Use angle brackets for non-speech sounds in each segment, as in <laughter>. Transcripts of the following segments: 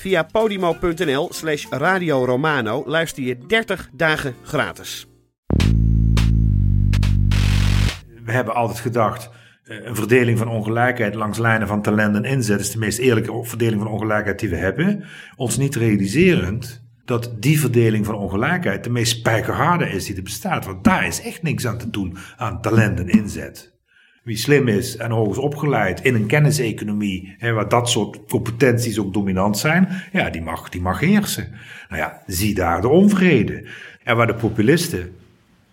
Via podimo.nl slash Radio Romano luister je 30 dagen gratis. we hebben altijd gedacht, eh, een verdeling van ongelijkheid langs lijnen van talent en inzet is de meest eerlijke verdeling van ongelijkheid die we hebben. Ons niet realiserend dat die verdeling van ongelijkheid de meest spijkerharde is die er bestaat. Want daar is echt niks aan te doen aan talent en inzet. Wie slim is en hoog is opgeleid in een kenniseconomie, hè, waar dat soort competenties ook dominant zijn, ja, die mag, die mag heersen. Nou ja, zie daar de onvrede. En waar de populisten,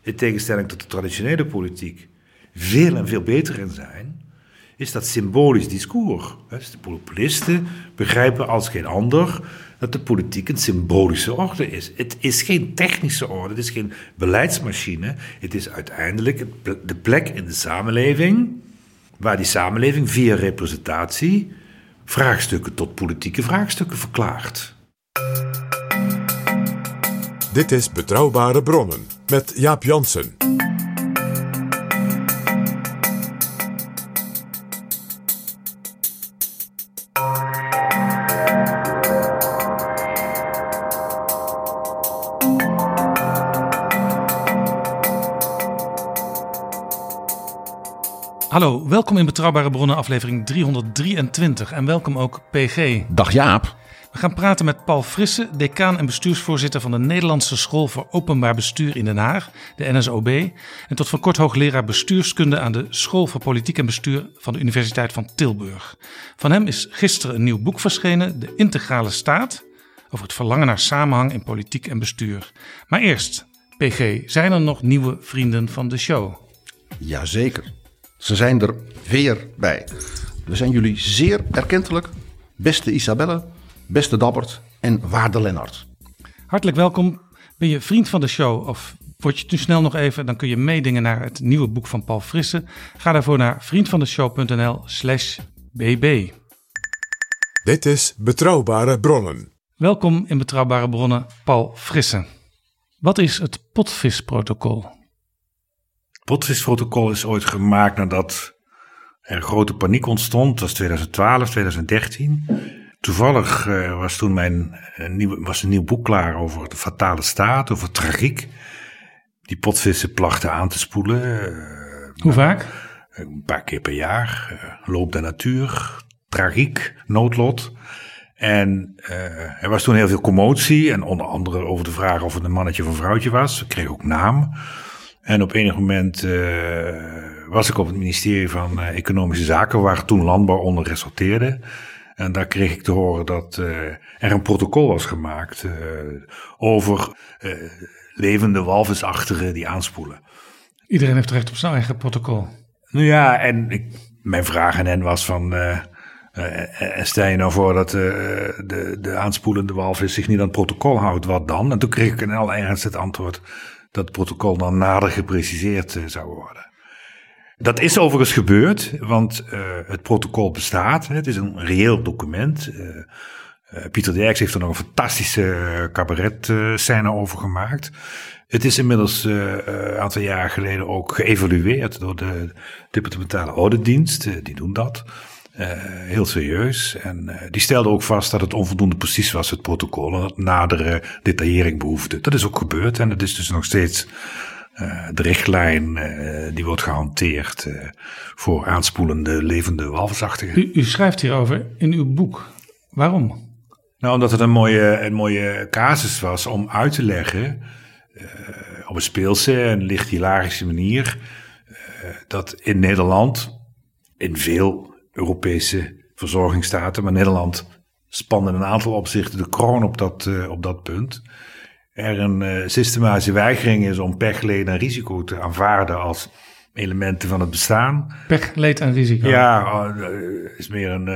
in tegenstelling tot de traditionele politiek, veel en veel beter in zijn, is dat symbolisch discours. Dus de populisten begrijpen als geen ander dat de politiek een symbolische orde is. Het is geen technische orde, het is geen beleidsmachine. Het is uiteindelijk de plek in de samenleving waar die samenleving via representatie vraagstukken tot politieke vraagstukken verklaart. Dit is Betrouwbare Bronnen met Jaap Jansen. Hallo, welkom in Betrouwbare Bronnen aflevering 323 en welkom ook PG. Dag Jaap. We gaan praten met Paul Frisse, decaan en bestuursvoorzitter van de Nederlandse School voor Openbaar Bestuur in Den Haag, de NSOB, en tot voor kort hoogleraar bestuurskunde aan de School voor Politiek en Bestuur van de Universiteit van Tilburg. Van hem is gisteren een nieuw boek verschenen, De Integrale Staat, over het verlangen naar samenhang in politiek en bestuur. Maar eerst, PG, zijn er nog nieuwe vrienden van de show? Jazeker. Ze zijn er weer bij. We zijn jullie zeer erkentelijk. Beste Isabelle, beste Dabbert en waarde Lennart. Hartelijk welkom. Ben je vriend van de show of word je te snel nog even, dan kun je meedingen naar het nieuwe boek van Paul Frisse. Ga daarvoor naar vriendvandeshow.nl slash bb. Dit is Betrouwbare Bronnen. Welkom in Betrouwbare Bronnen, Paul Frisse. Wat is het potvisprotocol? Potvisprotocol is ooit gemaakt nadat er grote paniek ontstond. Dat was 2012, 2013. Toevallig eh, was toen mijn eh, nieuwe, was een nieuw boek klaar over de fatale staat, over tragiek. Die potvissen plachten aan te spoelen. eh, Hoe vaak? een paar keer per jaar. loop der natuur, tragiek, noodlot. En er was toen heel veel commotie. En onder andere over de vraag of het een mannetje of een vrouwtje was. We kregen ook naam. En op enig moment eh, was ik op het ministerie van eh, Economische Zaken, waar toen landbouw onder resulteerde. En daar kreeg ik te horen dat eh, er een protocol was gemaakt eh, over eh, levende walvisachtigen die aanspoelen. Iedereen heeft recht op zijn eigen protocol. Nou ja, en ik, mijn vraag aan hen was van... stel je nou voor dat de, de aanspoelende walvis zich niet aan het protocol houdt, wat dan? En toen kreeg ik in alle ernst het antwoord dat protocol dan nader gepreciseerd eh, zou worden. Dat is overigens gebeurd, want eh, het protocol bestaat. Het is een reëel document. Eh, eh, Pieter Derks heeft er nog een fantastische eh, cabaret-scène over gemaakt. Het is inmiddels een aantal jaar geleden ook geëvalueerd door de departementale auditdienst. Die doen dat. Eh, heel serieus. En eh, die stelde ook vast dat het onvoldoende precies was, het protocol. En dat nadere detaillering behoefde. Dat is ook gebeurd. En dat is dus nog steeds eh, de richtlijn die wordt gehanteerd eh, voor aanspoelende levende walvisachtigen. U, u schrijft hierover in uw boek. Waarom? Nou, omdat het een mooie, een mooie casus was om uit te leggen op een speelse en licht hilarische manier dat in Nederland, in veel Europese verzorgingsstaten, maar Nederland spande in een aantal opzichten de kroon op dat, op dat punt er een systematische weigering is om pech, leed en risico te aanvaarden als elementen van het bestaan. Pech, leed en risico. Ja, uh, is meer een,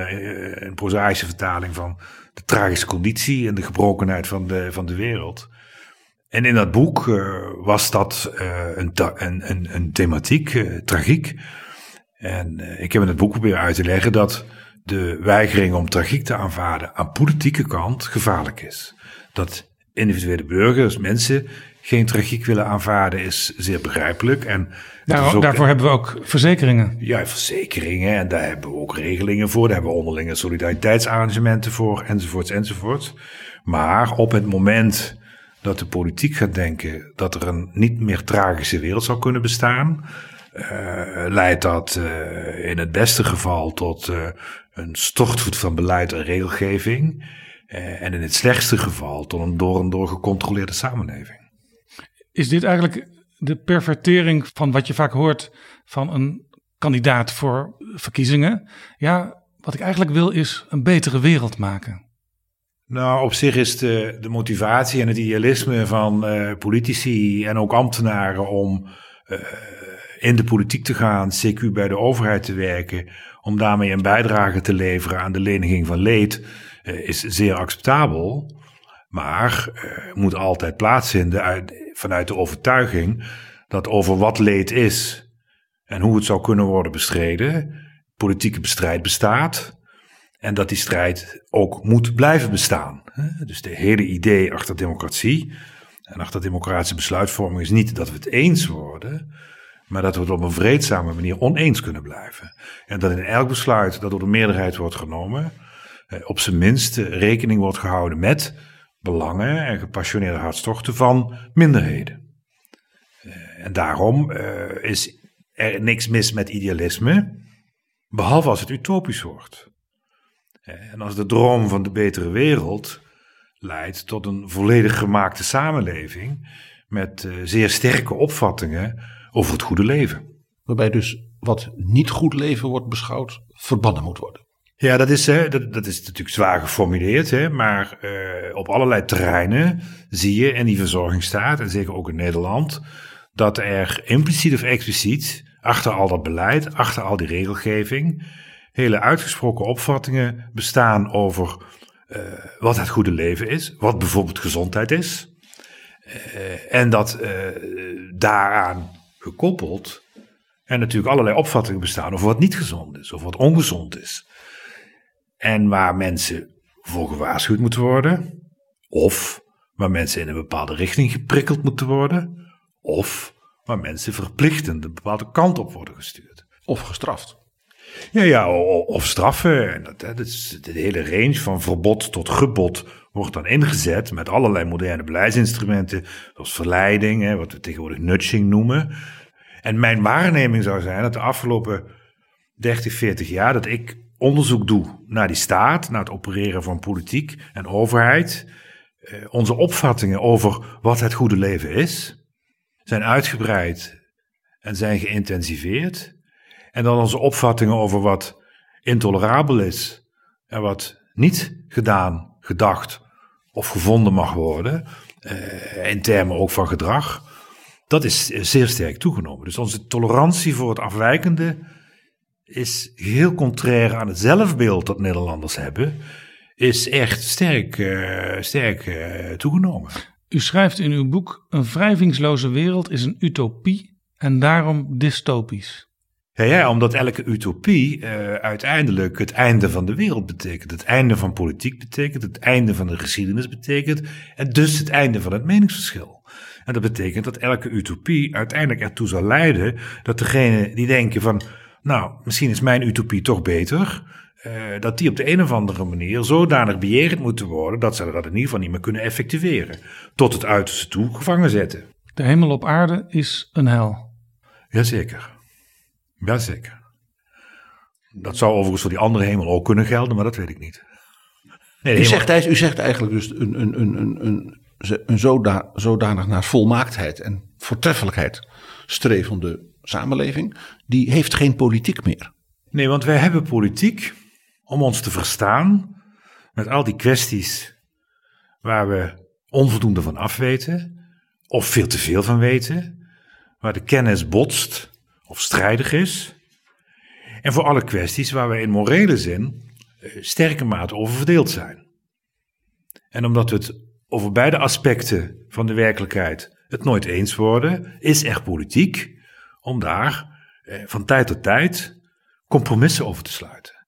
een prozaïsche vertaling van de tragische conditie en de gebrokenheid van de, van de wereld. En in dat boek was dat een, een, een, een, thematiek, tragiek. En ik heb in het boek proberen uit te leggen dat de weigering om tragiek te aanvaarden aan politieke kant gevaarlijk is. Dat individuele burgers, mensen, geen tragiek willen aanvaarden is zeer begrijpelijk. En ook, daarvoor hebben we ook verzekeringen. Ja, verzekeringen. En daar hebben we ook regelingen voor. Daar hebben we onderlinge solidariteitsarrangementen voor, enzovoorts, enzovoorts. Maar op het moment dat de politiek gaat denken dat er een niet meer tragische wereld zou kunnen bestaan, leidt dat uh, in het beste geval tot uh, een stortvoet van beleid en regelgeving. en in het slechtste geval tot een door en door gecontroleerde samenleving. Is dit eigenlijk de pervertering van wat je vaak hoort van een kandidaat voor verkiezingen? Ja, wat ik eigenlijk wil is een betere wereld maken. Nou, op zich is de, de motivatie en het idealisme van uh, politici en ook ambtenaren om uh, in de politiek te gaan, CQ bij de overheid te werken, om daarmee een bijdrage te leveren aan de leniging van leed, uh, is zeer acceptabel. Maar moet altijd plaatsvinden uit, vanuit de overtuiging dat over wat leed is en hoe het zou kunnen worden bestreden, politieke strijd bestaat. En dat die strijd ook moet blijven bestaan. Dus de hele idee achter democratie en achter democratische besluitvorming is niet dat we het eens worden, maar dat we het op een vreedzame manier oneens kunnen blijven. En dat in elk besluit dat door de meerderheid wordt genomen, op zijn minst rekening wordt gehouden met belangen en gepassioneerde hartstochten van minderheden. Eh, en daarom uh, is er niks mis met idealisme, behalve als het utopisch wordt. Eh, en als de droom van de betere wereld leidt tot een volledig gemaakte samenleving met zeer sterke opvattingen over het goede leven. Waarbij dus wat niet goed leven wordt beschouwd, verbannen moet worden. Ja, dat is, hè, dat, dat is natuurlijk zwaar geformuleerd, hè, maar uh, op allerlei terreinen zie je in die verzorgingsstaat, en zeker ook in Nederland, dat er impliciet of expliciet achter al dat beleid, achter al die regelgeving, hele uitgesproken opvattingen bestaan over uh, wat het goede leven is, wat bijvoorbeeld gezondheid is. Uh, en dat daaraan gekoppeld en natuurlijk allerlei opvattingen bestaan over wat niet gezond is, of wat ongezond is. En waar mensen voor gewaarschuwd moeten worden. Of waar mensen in een bepaalde richting geprikkeld moeten worden. Of waar mensen verplichtend een bepaalde kant op worden gestuurd. Of gestraft. Ja, ja, of straffen. En dat, dat is de hele range van verbod tot gebod wordt dan ingezet met allerlei moderne beleidsinstrumenten, zoals verleiding, hè, wat we tegenwoordig nudging noemen. En mijn waarneming zou zijn dat de afgelopen 30, 40 jaar dat ik onderzoek doe naar die staat, naar het opereren van politiek en overheid, eh, onze opvattingen over wat het goede leven is, zijn uitgebreid en zijn geïntensiveerd. En dan onze opvattingen over wat intolerabel is en wat niet gedaan, gedacht of gevonden mag worden, eh, in termen ook van gedrag, dat is zeer sterk toegenomen. Dus onze tolerantie voor het afwijkende is heel contrair aan het zelfbeeld dat Nederlanders hebben, is echt sterk, uh, sterk uh, toegenomen. U schrijft in uw boek: Een wrijvingsloze wereld is een utopie en daarom dystopisch. Ja, ja omdat elke utopie uh, uiteindelijk het einde van de wereld betekent. Het einde van politiek betekent, het einde van de geschiedenis betekent en dus het einde van het meningsverschil. En dat betekent dat elke utopie uiteindelijk ertoe zal leiden dat degene die denken van nou, misschien is mijn utopie toch beter. Uh, dat die op de een of andere manier zodanig beheerend moeten worden dat ze dat in ieder geval niet meer kunnen effectueren. Tot het uiterste toe gevangen zetten. De hemel op aarde is een hel. Jazeker. Jazeker. Dat zou overigens voor die andere hemel ook kunnen gelden, maar dat weet ik niet. Nee, u, zegt, u zegt eigenlijk dus een, een, een, een, een zoda, zodanig naar volmaaktheid en voortreffelijkheid strevende samenleving, die heeft geen politiek meer. Nee, want wij hebben politiek om ons te verstaan met al die kwesties waar we onvoldoende van afweten of veel te veel van weten, waar de kennis botst of strijdig is. En voor alle kwesties waar we in morele zin eh, sterke mate over verdeeld zijn. En omdat we het over beide aspecten van de werkelijkheid het nooit eens worden, is er politiek om daar eh, van tijd tot tijd compromissen over te sluiten.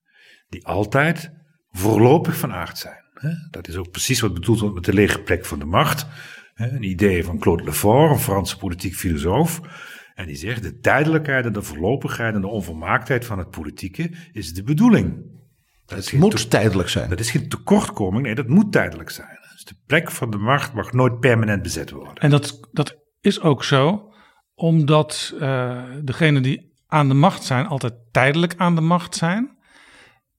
Die altijd voorlopig van aard zijn. Dat is ook precies wat bedoeld wordt met de lege plek van de macht. Een idee van Claude Lefort, een Franse politiek filosoof. En die zegt: de tijdelijkheid en de voorlopigheid en de onvolmaaktheid van het politieke is de bedoeling. Dat het moet tijdelijk zijn. Dat is geen tekortkoming, nee, dat moet tijdelijk zijn. Dus de plek van de macht mag nooit permanent bezet worden. En dat, dat is ook zo, omdat uh, degenen die aan de macht zijn, altijd tijdelijk aan de macht zijn.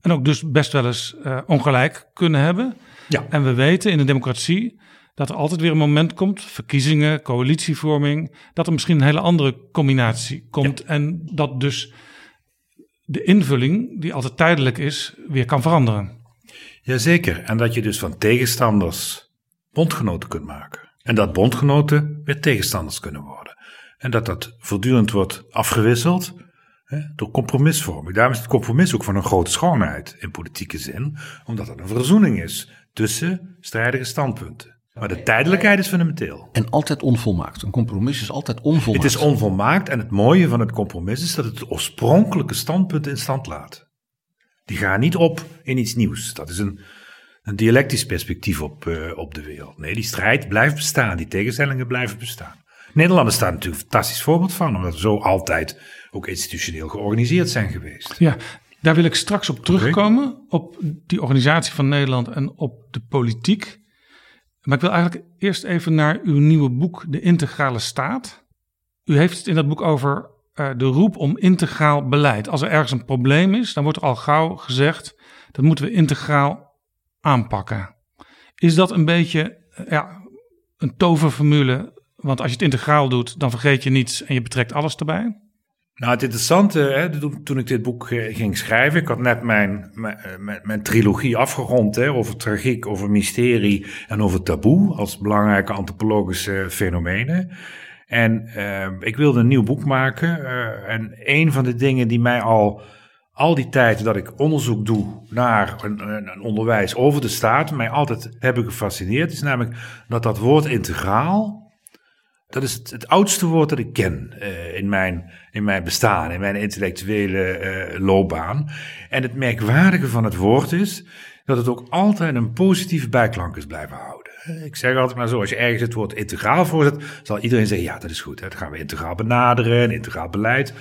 En ook dus best wel eens uh, ongelijk kunnen hebben. Ja. En we weten in de democratie dat er altijd weer een moment komt, verkiezingen, coalitievorming, dat er misschien een hele andere combinatie komt. Ja. En dat dus de invulling, die altijd tijdelijk is, weer kan veranderen. Jazeker. En dat je dus van tegenstanders bondgenoten kunt maken. En dat bondgenoten weer tegenstanders kunnen worden. En dat dat voortdurend wordt afgewisseld hè, door compromisvorming. Daarom is het compromis ook van een grote schoonheid in politieke zin, omdat het een verzoening is tussen strijdige standpunten. Maar de tijdelijkheid is fundamenteel. En altijd onvolmaakt. Een compromis is altijd onvolmaakt. Het is onvolmaakt en het mooie van het compromis is dat het het oorspronkelijke standpunt in stand laat. Die gaan niet op in iets nieuws. Dat is een, een dialectisch perspectief op, uh, op de wereld. Nee, die strijd blijft bestaan. Die tegenstellingen blijven bestaan. Nederlanders staan natuurlijk een fantastisch voorbeeld van, omdat we zo altijd ook institutioneel georganiseerd zijn geweest. Ja, daar wil ik straks op terugkomen, op die organisatie van Nederland en op de politiek. Maar ik wil eigenlijk eerst even naar uw nieuwe boek, De Integrale Staat. U heeft het in dat boek over uh, de roep om integraal beleid. Als er ergens een probleem is, dan wordt er al gauw gezegd dat moeten we integraal aanpakken. Is dat een beetje uh, ja, een toverformule? Want als je het integraal doet, dan vergeet je niets en je betrekt alles erbij. Nou, het interessante, hè, toen ik dit boek ging schrijven, ik had net mijn, mijn, mijn trilogie afgerond hè, over tragiek, over mysterie en over taboe als belangrijke antropologische fenomenen. En uh, ik wilde een nieuw boek maken. En een van de dingen die mij al al die tijd dat ik onderzoek doe naar een, een, onderwijs over de staat, mij altijd hebben gefascineerd, is namelijk dat dat woord integraal dat is het, oudste woord dat ik ken uh, in, mijn, in mijn bestaan, in mijn intellectuele uh, loopbaan. En het merkwaardige van het woord is dat het ook altijd een positieve bijklank is blijven houden. Ik zeg altijd maar zo, als je ergens het woord integraal voorzet, zal iedereen zeggen, ja, dat is goed, dat gaan we integraal benaderen, integraal beleid.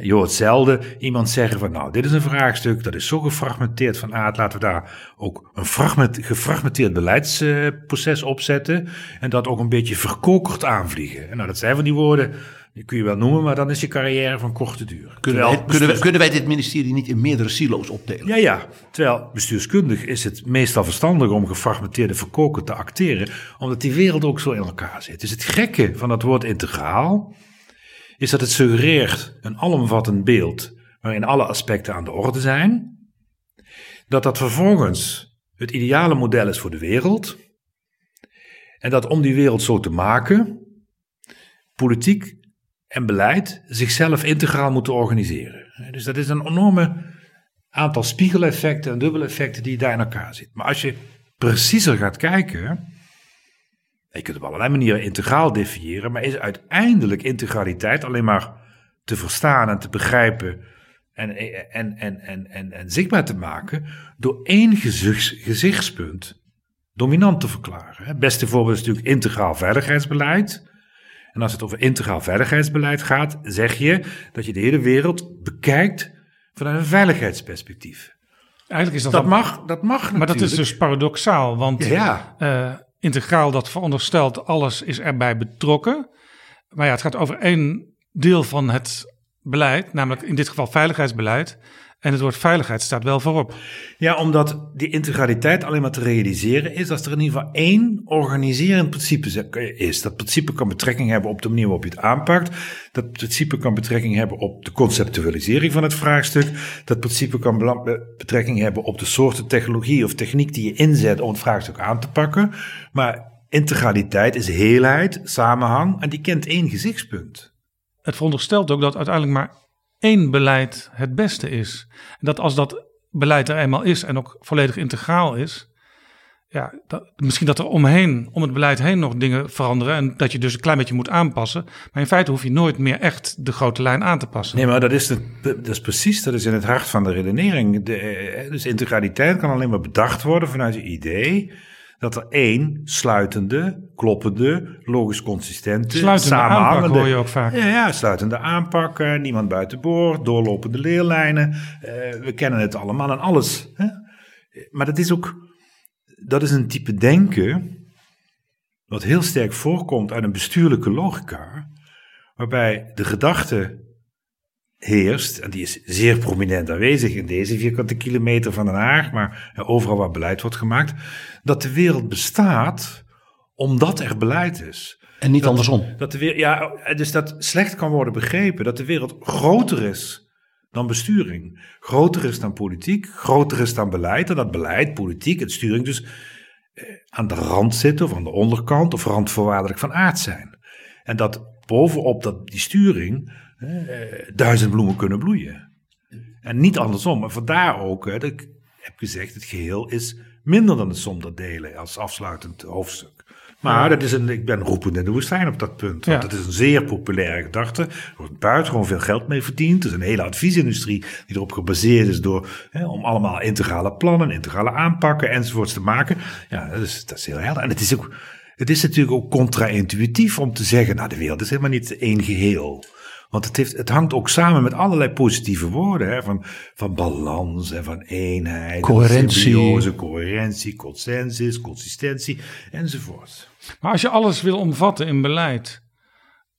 Je hoort zelden iemand zeggen van nou, dit is een vraagstuk, dat is zo gefragmenteerd van aard, laten we daar ook een fragment, gefragmenteerd beleidsproces opzetten en dat ook een beetje verkokerd aanvliegen. En nou, dat zijn van die woorden, die kun je wel noemen, maar dan is je carrière van korte duur. Kunnen wij, kunnen, wij, kunnen wij dit ministerie niet in meerdere silo's opdelen? Ja, ja. Terwijl bestuurskundig is het meestal verstandig om gefragmenteerde verkoken te acteren, omdat die wereld ook zo in elkaar zit. Dus het gekke van dat woord integraal is dat het suggereert een alomvattend beeld waarin alle aspecten aan de orde zijn, dat dat vervolgens het ideale model is voor de wereld en dat om die wereld zo te maken, politiek en beleid zichzelf integraal moeten organiseren. Dus dat is een enorme aantal spiegeleffecten en dubbeleffecten die daar in elkaar zitten. Maar als je preciezer gaat kijken, je kunt op allerlei manieren integraal definiëren, maar is uiteindelijk integraliteit alleen maar te verstaan en te begrijpen en, en, en, en, en, en zichtbaar te maken door één gezichts, gezichtspunt dominant te verklaren. Het beste voorbeeld is natuurlijk integraal veiligheidsbeleid. En als het over integraal veiligheidsbeleid gaat, zeg je dat je de hele wereld bekijkt vanuit een veiligheidsperspectief. Eigenlijk is dat, dat mag, dat mag Maar natuurlijk. dat is dus paradoxaal, want ja. Uh, integraal dat veronderstelt alles is erbij betrokken. Maar ja, het gaat over één deel van het beleid, namelijk in dit geval veiligheidsbeleid. En het woord veiligheid staat wel voorop. Ja, omdat die integraliteit alleen maar te realiseren is als er in ieder geval één organiserend principe is. Dat principe kan betrekking hebben op de manier waarop je het aanpakt. Dat principe kan betrekking hebben op de conceptualisering van het vraagstuk. Dat principe kan betrekking hebben op de soorten technologie of techniek die je inzet om het vraagstuk aan te pakken. Maar integraliteit is heelheid, samenhang en die kent één gezichtspunt. Het veronderstelt ook dat uiteindelijk maar één beleid het beste is. En dat als dat beleid er eenmaal is en ook volledig integraal is, ja, dat, misschien dat er omheen, om het beleid heen nog dingen veranderen en dat je dus een klein beetje moet aanpassen. Maar in feite hoef je nooit meer echt de grote lijn aan te passen. Nee, maar dat is, de, dat is precies, dat is in het hart van de redenering. De, eh, dus integraliteit kan alleen maar bedacht worden vanuit je idee dat er één sluitende, kloppende, logisch consistente, sluitende. Aanpak hoor je ook vaak. Ja, ja sluitende aanpak, niemand buiten boord, doorlopende leerlijnen. Uh, we kennen het allemaal en alles. Hè? Maar dat is ook, dat is een type denken wat heel sterk voorkomt uit een bestuurlijke logica, waarbij de gedachte heerst, en die is zeer prominent aanwezig in deze vierkante kilometer van Den Haag, maar overal waar beleid wordt gemaakt, dat de wereld bestaat omdat er beleid is. En niet andersom. Dat de wereld, ja, dus dat slecht kan worden begrepen, dat de wereld groter is dan besturing, groter is dan politiek, groter is dan beleid, en dat beleid, politiek en sturing dus eh, aan de rand zitten of aan de onderkant of randvoorwaardelijk van aard zijn. En dat bovenop dat, die sturing duizend bloemen kunnen bloeien. En niet andersom. Maar vandaar ook, dat ik heb gezegd, het geheel is minder dan de som der delen als afsluitend hoofdstuk. Maar dat is een, ik ben roepend in de woestijn op dat punt. Want het is een zeer populaire gedachte. Er wordt buitengewoon veel geld mee verdiend. Er is een hele adviesindustrie die erop gebaseerd is door, hè, om allemaal integrale plannen, integrale aanpakken enzovoorts te maken. Ja, dat is, dat is heel helder. En het is ook, het is natuurlijk ook contra-intuïtief om te zeggen, nou de wereld is helemaal niet één geheel. Want het, heeft, het hangt ook samen met allerlei positieve woorden. Hè, van, van balans en van eenheid. Coherentie. Symbiose, coherentie, consensus, consistentie enzovoort. Maar als je alles wil omvatten in beleid.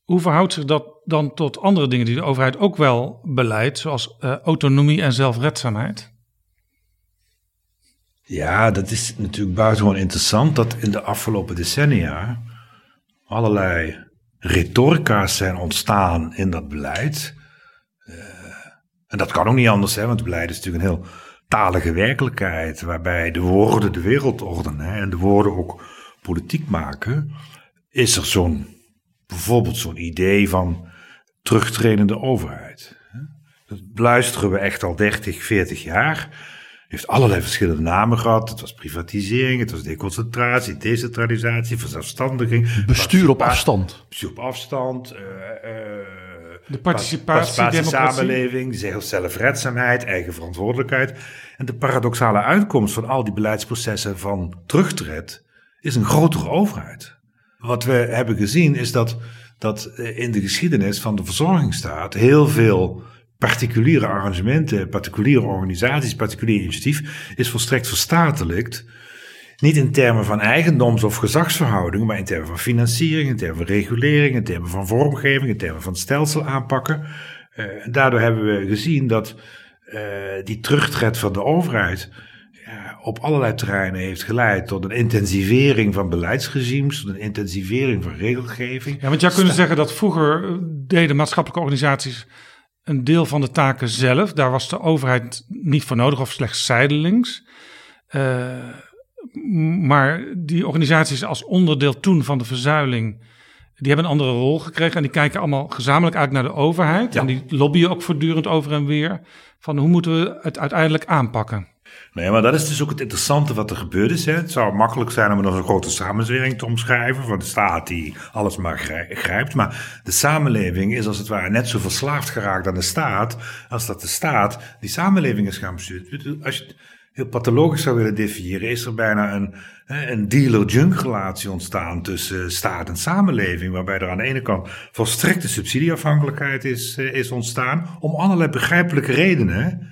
Hoe verhoudt zich dat dan tot andere dingen die de overheid ook wel beleidt. Zoals uh, autonomie en zelfredzaamheid? Ja, dat is natuurlijk buitengewoon interessant. Dat in de afgelopen decennia allerlei retorica's zijn ontstaan in dat beleid. Uh, en dat kan ook niet anders, hè, want beleid is natuurlijk een heel talige werkelijkheid, waarbij de woorden de wereld ordenen en de woorden ook politiek maken. Is er zo'n, bijvoorbeeld zo'n idee van terugtredende overheid. Dat luisteren we echt al 30, 40 jaar heeft allerlei verschillende namen gehad. Het was privatisering, het was deconcentratie, decentralisatie, verzelfstandiging. Bestuur op afstand. Bestuur op afstand. Uh, de participatie, samenleving, zelfredzaamheid, eigen verantwoordelijkheid. En de paradoxale uitkomst van al die beleidsprocessen van terugtred is een grotere overheid. Wat we hebben gezien is dat, dat in de geschiedenis van de verzorgingsstaat heel veel particuliere arrangementen, particuliere organisaties, particulier initiatief is volstrekt verstatelijkt. Niet in termen van eigendoms- of gezagsverhoudingen, maar in termen van financiering, in termen van regulering, in termen van vormgeving, in termen van stelsel aanpakken. Uh, daardoor hebben we gezien dat uh, die terugtred van de overheid ja, op allerlei terreinen heeft geleid tot een intensivering van beleidsregimes, tot een intensivering van regelgeving. Ja, want jij kunt zeggen dat vroeger eh, deden maatschappelijke organisaties een deel van de taken zelf. Daar was de overheid niet voor nodig of slechts zijdelings. Uh, maar die organisaties als onderdeel toen van de verzuiling, die hebben een andere rol gekregen. En die kijken allemaal gezamenlijk uit naar de overheid. En die lobbyen ook voortdurend over en weer. Van hoe moeten we het uiteindelijk aanpakken? Nee, maar dat is dus ook het interessante wat er gebeurd is. Het zou makkelijk zijn om het als een grote samenzwering te omschrijven. Van de staat die alles maar grijpt. Maar de samenleving is als het ware net zo verslaafd geraakt aan de staat. als dat de staat die samenleving is gaan besturen. Als je het heel pathologisch zou willen definiëren. is er bijna een, een dealer-junk relatie ontstaan tussen staat en samenleving. Waarbij er aan de ene kant volstrekte subsidieafhankelijkheid is, eh, is ontstaan. om allerlei begrijpelijke redenen.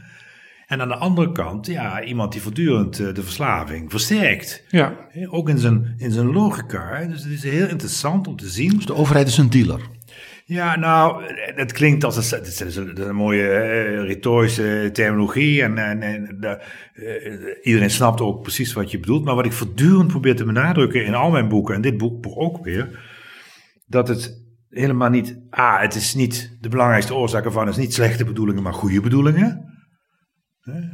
En aan de andere kant, ja, iemand die voortdurend eh, de verslaving versterkt. Ja. Ook in zijn, in zijn logica. Dus het is heel interessant om te zien. Dus de overheid is een dealer. Ja, nou, het klinkt als een, het is een, een mooie uh, retorische terminologie en, en, en uh, iedereen snapt ook precies wat je bedoelt. Maar wat ik voortdurend probeer te benadrukken in al mijn boeken en dit boek ook weer, dat het helemaal niet, ah, het is niet, de belangrijkste oorzaak ervan is niet slechte bedoelingen, maar goede bedoelingen.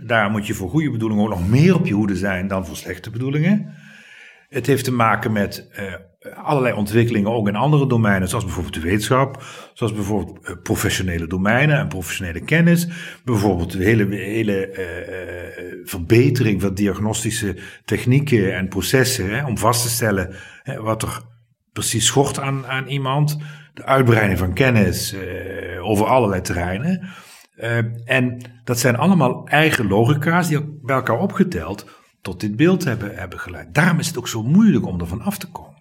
Daar moet je voor goede bedoelingen ook nog meer op je hoede zijn dan voor slechte bedoelingen. Het heeft te maken met uh, allerlei ontwikkelingen ook in andere domeinen, zoals bijvoorbeeld de wetenschap, zoals bijvoorbeeld uh, professionele domeinen en professionele kennis, bijvoorbeeld de hele, hele uh, verbetering van diagnostische technieken en processen om vast te stellen hè, wat er precies schort aan, aan iemand, de uitbreiding van kennis over allerlei terreinen. En dat zijn allemaal eigen logica's die bij elkaar opgeteld tot dit beeld hebben, hebben geleid. Daarom is het ook zo moeilijk om ervan af te komen.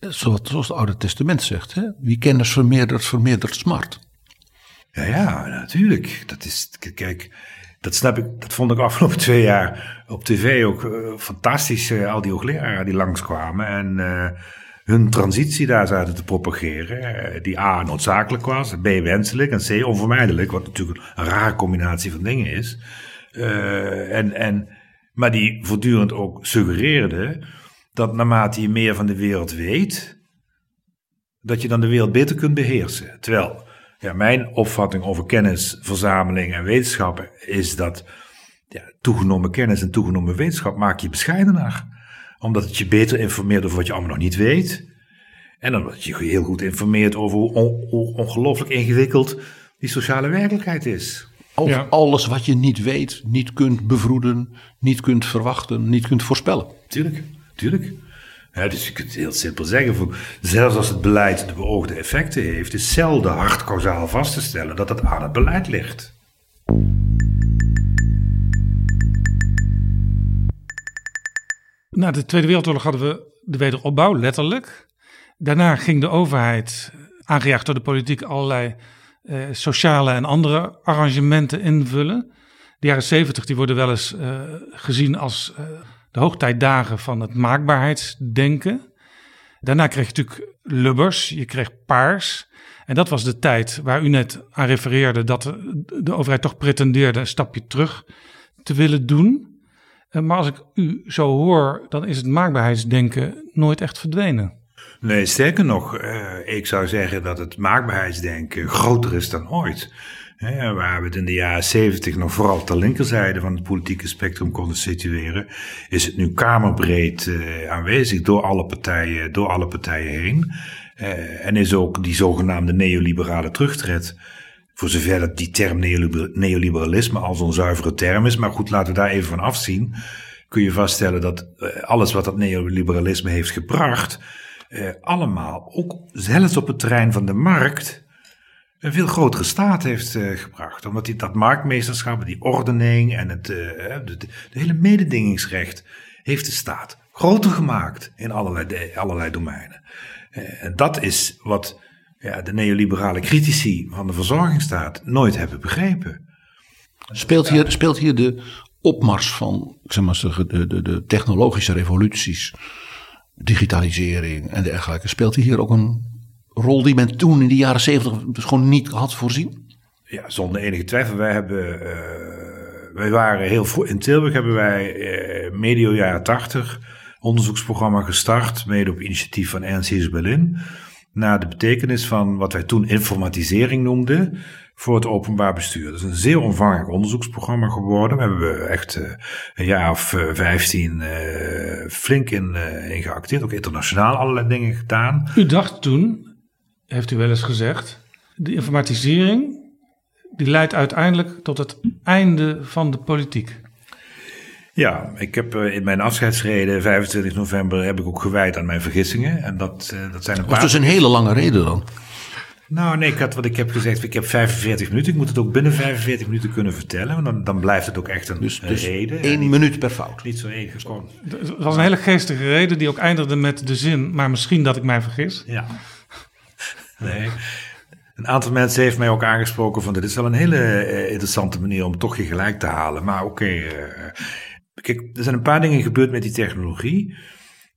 Zoals, zoals het Oude Testament zegt, hè? wie kennis vermeerdert, vermeerdert smart. Ja, ja, natuurlijk. Dat is, kijk, dat snap ik, dat vond ik afgelopen twee jaar op tv ook uh, fantastisch. Uh, al die hoogleraren die langskwamen en hun transitie daar zaten te propageren. die A noodzakelijk was, B wenselijk en C onvermijdelijk. Wat natuurlijk een rare combinatie van dingen is. en, en maar die voortdurend ook suggereerde dat naarmate je meer van de wereld weet, dat je dan de wereld beter kunt beheersen. Terwijl ja, mijn opvatting over kennisverzameling en wetenschappen is dat ja, toegenomen kennis en toegenomen wetenschap maak je bescheidener. Omdat het je beter informeert over wat je allemaal nog niet weet. En omdat je heel goed informeert over hoe ongelooflijk ingewikkeld die sociale werkelijkheid is. Over alles wat je niet weet, niet kunt bevroeden, niet kunt verwachten, niet kunt voorspellen. Tuurlijk, tuurlijk. Ja, dus je kunt heel simpel zeggen, zelfs als het beleid de beoogde effecten heeft, is zelden hard kausaal vast te stellen dat het aan het beleid ligt. Na de Tweede Wereldoorlog hadden we de wederopbouw, letterlijk. Daarna ging de overheid, aangejaagd door de politiek, allerlei eh, sociale en andere arrangementen invullen. De jaren zeventig worden wel eens uh, gezien als uh, de hoogtijdagen van het maakbaarheidsdenken. Daarna kreeg je natuurlijk Lubbers, je kreeg Paars. En dat was de tijd waar u net aan refereerde dat de, de overheid toch pretendeerde een stapje terug te willen doen. Maar als ik u zo hoor, dan is het maakbaarheidsdenken nooit echt verdwenen. Nee, sterker nog, uh, ik zou zeggen dat het maakbaarheidsdenken groter is dan ooit. Waar we het in de jaren zeventig nog vooral ter linkerzijde van het politieke spectrum konden situeren, is het nu kamerbreed uh, aanwezig door alle partijen, door alle partijen heen. En is ook die zogenaamde neoliberale terugtred. Voor zover dat die term neoliberalisme al zo'n zuivere term is. Maar goed, laten we daar even van afzien. Kun je vaststellen dat alles wat dat neoliberalisme heeft gebracht eh, allemaal, ook zelfs op het terrein van de markt, een veel grotere staat heeft eh, gebracht. Omdat die, dat marktmeesterschap, die ordening en het eh, de, de, hele mededingingsrecht heeft de staat groter gemaakt in allerlei, allerlei domeinen. Eh, en dat is wat ja, de neoliberale critici van de verzorgingsstaat nooit hebben begrepen. Speelt hier, speelt hier de opmars van ik zeg maar, de, de, de technologische revoluties digitalisering en dergelijke. Speelt hier ook een rol die men toen in de jaren zeventig dus gewoon niet had voorzien? Ja, zonder enige twijfel. Wij hebben, uh, wij waren heel vroeg, in Tilburg hebben wij uh, medio jaren tachtig onderzoeksprogramma gestart, mede op initiatief van NCS Berlin, naar de betekenis van wat wij toen informatisering noemden voor het openbaar bestuur. Dat is een zeer omvangrijk onderzoeksprogramma geworden. We hebben echt uh, een jaar of uh, vijftien uh, flink in, in geacteerd, ook internationaal allerlei dingen gedaan. U dacht toen, heeft u wel eens gezegd, de informatisering die leidt uiteindelijk tot het einde van de politiek. Ja, ik heb in mijn afscheidsreden 25 november heb ik ook gewijd aan mijn vergissingen. En dat, dat zijn een paar. Dat is dus een hele lange reden dan. Nou, nee, ik had wat ik heb gezegd. Ik heb 45 minuten. Ik moet het ook binnen 45 minuten kunnen vertellen. Want dan, dan blijft het ook echt een dus, dus reden. Eén minuut per fout. Niet zo één gewoon. Het was een hele geestige reden die ook eindigde met de zin. Maar misschien dat ik mij vergis. Ja. Nee. Een aantal mensen heeft mij ook aangesproken van dit is wel een hele uh, interessante manier om toch je gelijk te halen. Maar oké, okay, uh, eh, kijk, er zijn een paar dingen gebeurd met die technologie.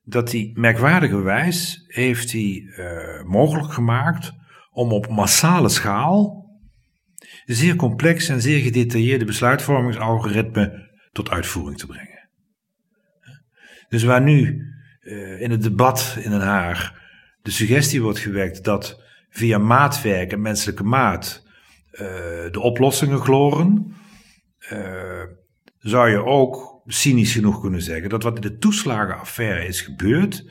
Dat die merkwaardige wijs heeft die uh, mogelijk gemaakt om op massale schaal zeer complex en zeer gedetailleerde besluitvormingsalgoritmen tot uitvoering te brengen. Dus waar nu uh, in het debat in Den Haag de suggestie wordt gewekt dat via maatwerk en menselijke maat uh, de oplossingen gloren, zou je ook cynisch genoeg kunnen zeggen dat wat in de toeslagenaffaire is gebeurd,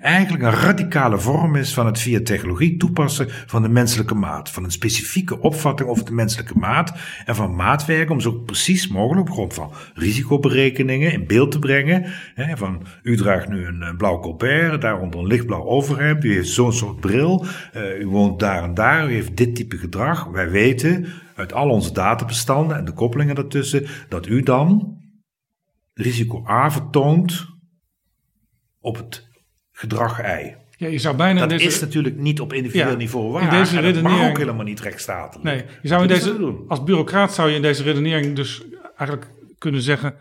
eigenlijk een radicale vorm is van het via technologie toepassen van de menselijke maat. Van een specifieke opvatting over de menselijke maat en van maatwerk om zo precies mogelijk op grond van risicoberekeningen in beeld te brengen. Hè, van u draagt nu een blauw colbert, daaronder een lichtblauw overhemd, u heeft zo'n soort bril, uh, u woont daar en daar, u heeft dit type gedrag. Wij weten uit al onze databestanden en de koppelingen daartussen dat u dan risico A vertoont op het gedrag ei. Ja, je zou bijna dat deze... is natuurlijk niet op individueel Ja, niveau waar. in deze en dat redenering- mag ook helemaal niet rechtsstatelijk. Nee, je zou in Dat is deze, als bureaucraat zou je in deze redenering dus eigenlijk kunnen zeggen...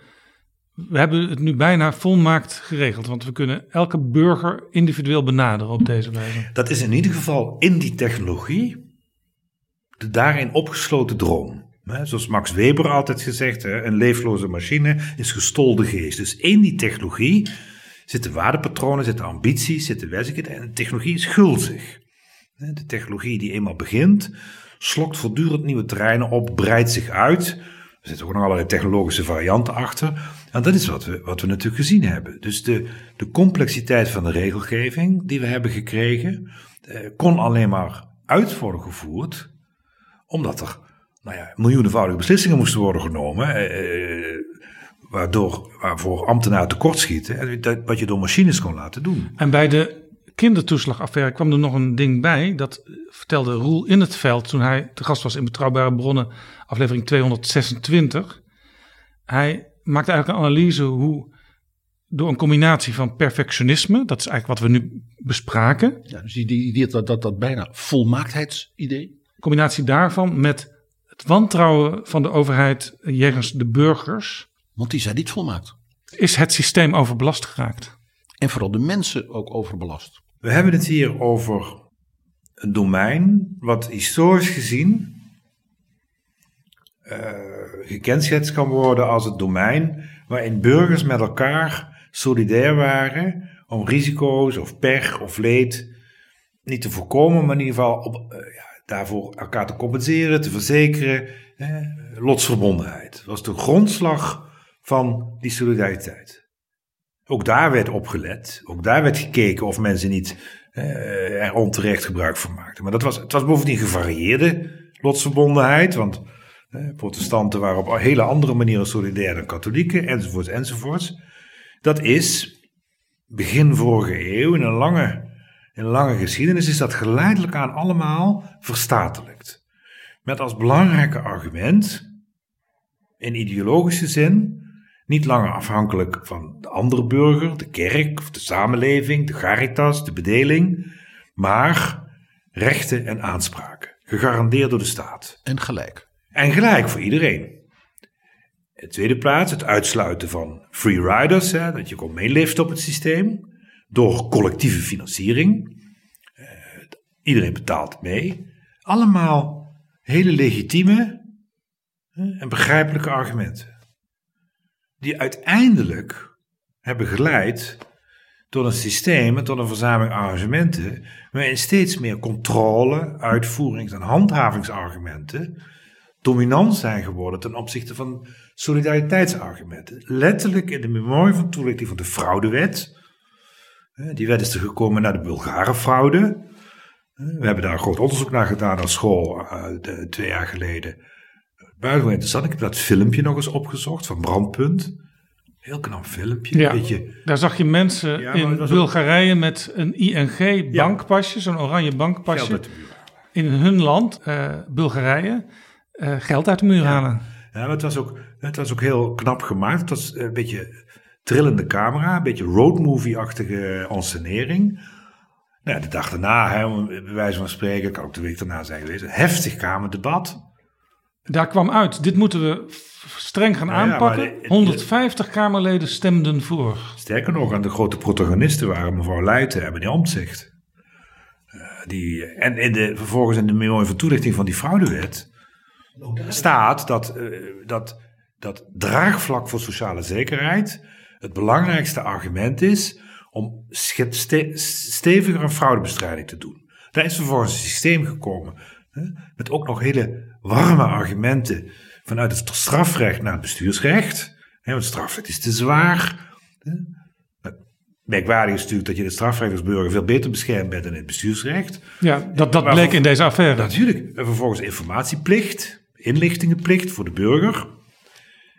we hebben het nu bijna volmaakt geregeld. Want we kunnen elke burger individueel benaderen op deze wijze. Dat is in ieder geval in die technologie de daarin opgesloten droom. Zoals Max Weber altijd gezegd, een leefloze machine is gestolde geest. Dus in die technologie zitten waardepatronen, zitten ambities, zitten wijzigheden en de technologie is gulzig. De technologie die eenmaal begint, slokt voortdurend nieuwe terreinen op, breidt zich uit. Er zitten ook nog allerlei technologische varianten achter. En dat is wat we, wat we natuurlijk gezien hebben. Dus de, de complexiteit van de regelgeving die we hebben gekregen, eh, kon alleen maar uit worden gevoerd omdat er nou ja, miljoenenvoudige beslissingen moesten worden genomen, eh, eh, waardoor, waarvoor ambtenaren tekortschieten, en dat, wat je door machines kon laten doen. En bij de kindertoeslagaffaire kwam er nog een ding bij. Dat vertelde Roel in het veld toen hij te gast was in Betrouwbare Bronnen, aflevering 226. Hij maakte eigenlijk een analyse hoe door een combinatie van perfectionisme, dat is eigenlijk wat we nu bespraken, Ja, dus die, die, die, dat, dat, dat bijna volmaaktheidsidee. combinatie daarvan met het wantrouwen van de overheid jegens de burgers, Want die zijn niet volmaakt. is het systeem overbelast geraakt. En vooral de mensen ook overbelast. We hebben het hier over een domein wat historisch gezien eh, gekenschetst kan worden als het domein waarin burgers met elkaar solidair waren om risico's of pech of leed niet te voorkomen, maar in ieder geval op, eh, ja, daarvoor elkaar te compenseren, te verzekeren. Lotsverbondenheid was de grondslag van die solidariteit. Ook daar werd op gelet. Ook daar werd gekeken of mensen niet eh, er onterecht gebruik van maakten. Maar dat was, het was bovendien gevarieerde lotsverbondenheid. Want protestanten waren op hele andere manieren solidair dan katholieken. Enzovoorts, enzovoorts. Dat is begin vorige eeuw in een lange, in lange geschiedenis is dat geleidelijk aan allemaal verstatelijkt. Met als belangrijke argument, in ideologische zin, niet langer afhankelijk van de andere burger, de kerk of de samenleving, de caritas, de bedeling, maar rechten en aanspraken, gegarandeerd door de staat. En gelijk. En gelijk voor iedereen. In de tweede plaats het uitsluiten van free riders, hè, dat je kon meeliften op het systeem, door collectieve financiering. Eh, iedereen betaalt mee. Allemaal hele legitieme en begrijpelijke argumenten. Die uiteindelijk hebben geleid tot een systeem en tot een verzameling arrangementen waarin steeds meer controle, uitvoerings- en handhavingsargumenten dominant zijn geworden ten opzichte van solidariteitsargumenten. Letterlijk in de memorie van toelichting van de fraudewet. Die wet is er gekomen na de Bulgarenfraude. We hebben daar een groot onderzoek naar gedaan aan school eh, de- twee jaar geleden. Buitengewoon interessant. Ik heb dat filmpje nog eens opgezocht van Brandpunt. Heel knap filmpje. Ja. Beetje Daar zag je mensen Ja, in ook- Bulgarije met een ING-bankpasje, zo'n oranje geld bankpasje, uit de muur. in hun land, Bulgarije, geld uit de muur halen. Ja, maar het was, ook, het was ook heel knap gemaakt. Het was een beetje trillende camera, een beetje roadmovie-achtige ensenering. Nou ja, de dag daarna, hè, bij wijze van spreken, kan ook de week daarna zijn geweest, een heftig kamerdebat. Daar kwam uit, dit moeten we streng gaan Nou ja, aanpakken. maar de- 150 Kamerleden stemden voor. Sterker nog, aan de grote protagonisten waren mevrouw Leijten en meneer Omtzigt. Eh, die, en in de, vervolgens in de memorie van toelichting van die fraudewet staat dat, uh, dat, dat draagvlak voor sociale zekerheid het belangrijkste argument is om ste steviger een fraudebestrijding te doen. Daar is vervolgens een systeem gekomen hè, met ook nog hele warme argumenten vanuit het strafrecht naar het bestuursrecht. Hè, want strafrecht is te zwaar. Merkwaardig is natuurlijk dat je in het strafrecht als burger veel beter beschermd bent dan in het bestuursrecht. Ja, dat, dat bleek in deze affaire. Natuurlijk. En vervolgens informatieplicht, inlichtingenplicht voor de burger.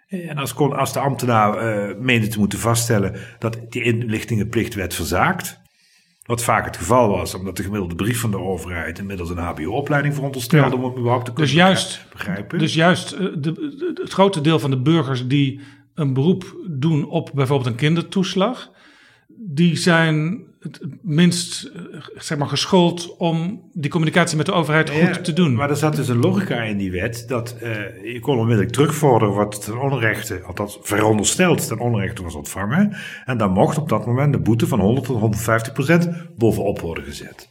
En als, kon, als de ambtenaar uh, meende te moeten vaststellen dat die inlichtingenplicht werd verzaakt, wat vaak het geval was, omdat de gemiddelde brief van de overheid inmiddels een HBO-opleiding veronderstelde ja. om het überhaupt te kunnen dus juist, begrijpen. Dus juist de, de, het grote deel van de burgers die een beroep doen op bijvoorbeeld een kindertoeslag, die zijn het minst eh, zeg maar, geschoold om die communicatie met de overheid goed te doen. Maar er zat dus een logica in die wet dat uh, je kon onmiddellijk terugvorderen wat ten onrechte, althans verondersteld ten onrechte was ontvangen. En dan mocht op dat moment de boete van 100 tot 150 procent bovenop worden gezet.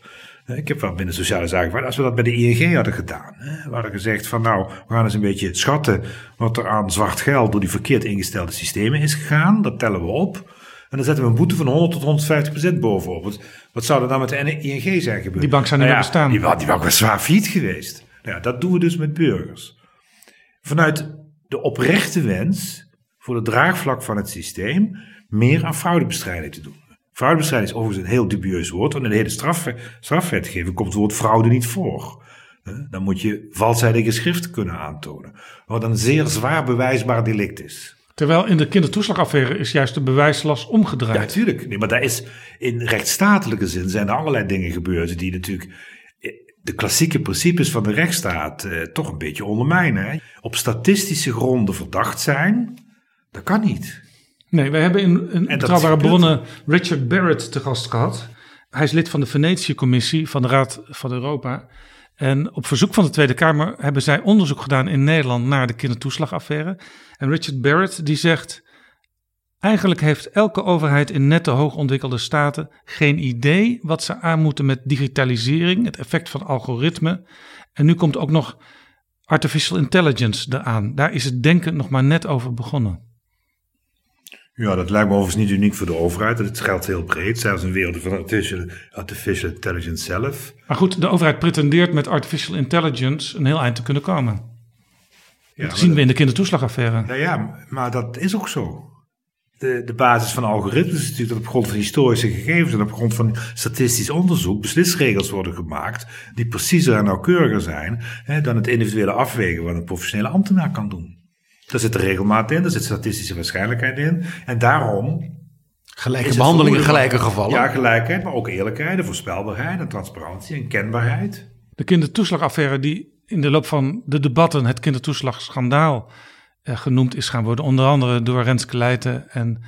Eh, ik heb wel binnen sociale zaken, als we dat bij de ING hadden gedaan, hè, we hadden gezegd van nou, we gaan eens een beetje schatten wat er aan zwart geld door die verkeerd ingestelde systemen is gegaan, dat tellen we op. En dan zetten we een boete van 100 tot 150 procent bovenop. Wat, wat zou er dan met de ING zijn gebeurd? Die bank zou niet nou ja, meer bestaan. Die, die bank was zwaar failliet geweest. Nou ja, dat doen we dus met burgers. Vanuit de oprechte wens voor het draagvlak van het systeem meer aan fraudebestrijding te doen. Fraudebestrijding is overigens een heel dubieus woord, want in de hele straf, strafwetgeving komt het woord fraude niet voor. Dan moet je valsheid geschriften kunnen aantonen, wat een zeer zwaar bewijsbaar delict is. Terwijl in de kindertoeslagaffaire is juist de bewijslast omgedraaid. Ja, natuurlijk. Nee, maar daar is in rechtsstatelijke zin zijn er allerlei dingen gebeurd die natuurlijk eh, de klassieke principes van de rechtsstaat eh, toch een beetje ondermijnen. Hè? Op statistische gronden verdacht zijn, dat kan niet. Nee, wij hebben in, in betrouwbare bronnen Richard Barrett te gast gehad. Hij is lid van de Venetië-commissie van de Raad van Europa. En op verzoek van de Tweede Kamer hebben zij onderzoek gedaan in Nederland naar de kindertoeslagaffaire. En Richard Barrett die zegt, eigenlijk heeft elke overheid in nette hoogontwikkelde staten geen idee wat ze aan moeten met digitalisering, het effect van algoritme. En nu komt ook nog artificial intelligence eraan. Daar is het denken nog maar net over begonnen. Ja, dat lijkt me overigens niet uniek voor de overheid. Het geldt heel breed, zelfs in de wereld van artificial, artificial intelligence zelf. Maar goed, de overheid pretendeert met artificial intelligence een heel eind te kunnen komen. Ja, dat zien we in de kindertoeslagaffaire. Ja, ja, maar dat is ook zo. De, de basis van algoritmes is natuurlijk dat op grond van historische gegevens en op grond van statistisch onderzoek beslisregels worden gemaakt die preciezer en nauwkeuriger zijn hè, dan het individuele afwegen wat een professionele ambtenaar kan doen. Daar zit de regelmaat in, daar zit statistische waarschijnlijkheid in. En daarom. Gelijke behandeling in gelijke gevallen. Ja, gelijkheid, maar ook eerlijkheid, en voorspelbaarheid en transparantie en kenbaarheid. De kindertoeslagaffaire, die in de loop van de debatten het kindertoeslagschandaal eh, genoemd is gaan worden, onder andere door Renske Leijten en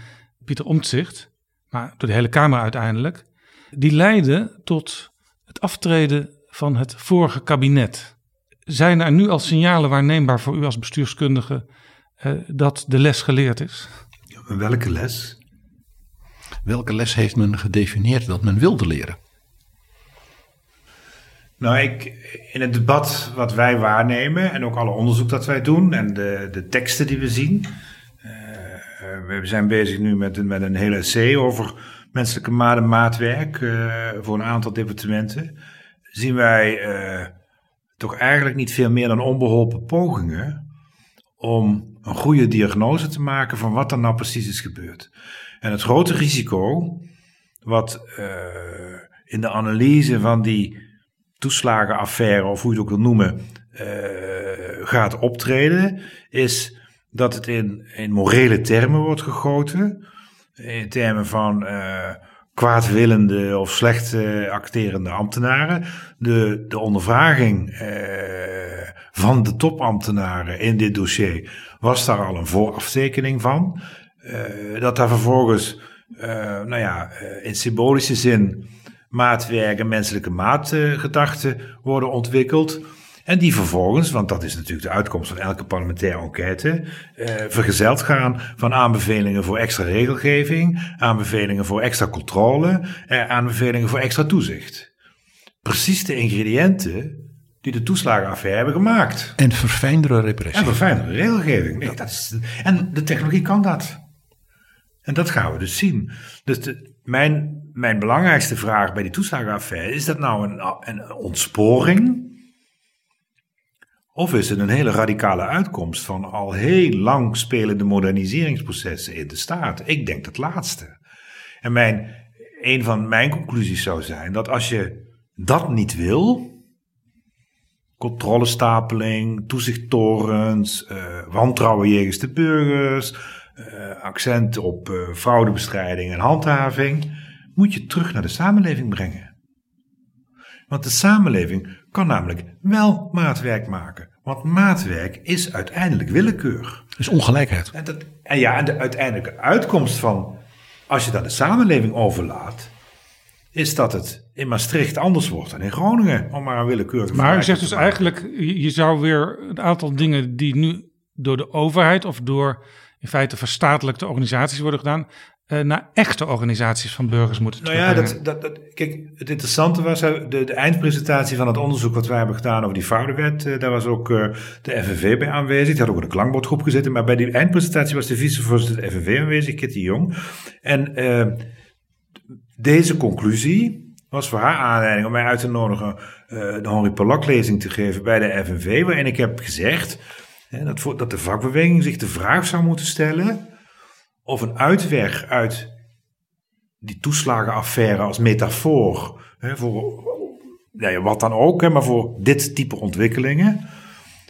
Pieter Omtzigt, maar door de hele Kamer uiteindelijk, die leidde tot het aftreden van het vorige kabinet. Zijn er nu al signalen waarneembaar voor u als bestuurskundige uh, dat de les geleerd is? Welke les? Welke les heeft men gedefinieerd dat men wilde leren? Nou, ik, in het debat wat wij waarnemen en ook alle onderzoek dat wij doen en de, de teksten die we zien. Uh, we zijn bezig nu met, met een hele essay over menselijke maatwerk uh, voor een aantal departementen. Zien wij toch eigenlijk niet veel meer dan onbeholpen pogingen om een goede diagnose te maken van wat er nou precies is gebeurd. En het grote risico wat in de analyse van die toeslagenaffaire, of hoe je het ook wil noemen, uh, gaat optreden, is dat het in, in morele termen wordt gegoten. In termen van uh, kwaadwillende of slecht acterende ambtenaren. De, de ondervraging van de topambtenaren in dit dossier was daar al een vooraftekening van. Dat daar vervolgens, nou ja, in symbolische zin maatwerk en menselijke maatgedachten worden ontwikkeld. En die vervolgens, want dat is natuurlijk de uitkomst van elke parlementaire enquête, vergezeld gaan van aanbevelingen voor extra regelgeving, aanbevelingen voor extra controle, aanbevelingen voor extra toezicht. precies de ingrediënten die de toeslagenaffaire hebben gemaakt. En verfijndere repressie. En verfijndere regelgeving. Nee, dat is, en de technologie kan dat. En dat gaan we dus zien. Dus de, mijn, mijn belangrijkste vraag bij die toeslagenaffaire, is dat nou een, een ontsporing? Of is het een hele radicale uitkomst van al heel lang spelende moderniseringsprocessen in de staat? Ik denk het laatste. En mijn, een van mijn conclusies zou zijn dat als je dat niet wil, controlestapeling, toezichttorens, uh, wantrouwen jegens de burgers, uh, accent op uh, fraudebestrijding en handhaving, moet je terug naar de samenleving brengen. Want de samenleving kan namelijk wel maatwerk maken. Want maatwerk is uiteindelijk willekeur. is ongelijkheid. En, dat, en ja, en de uiteindelijke uitkomst van, als je dat de samenleving overlaat, is dat het in Maastricht anders wordt dan in Groningen, om maar een willekeurige Maar u zegt dus eigenlijk, je zou weer een aantal dingen die nu door de overheid of door in feite verstatelijkte organisaties worden gedaan, uh, naar echte organisaties van burgers moeten Nou ja, dat, dat, dat, kijk, het interessante was de, de eindpresentatie van het onderzoek wat wij hebben gedaan over die fraudewet. Uh, daar was ook uh, de FNV bij aanwezig. Die had ook in de klankbordgroep gezeten. Maar bij die eindpresentatie was de vicevoorzitter de FNV aanwezig, Kitty Jong. En deze conclusie was voor haar aanleiding om mij uit te nodigen de Henri Polak lezing te geven bij de FNV. Waarin ik heb gezegd dat, voor, dat de vakbeweging zich de vraag zou moeten stellen of een uitweg uit die toeslagenaffaire als metafoor hè, voor ja, wat dan ook, hè, maar voor dit type ontwikkelingen.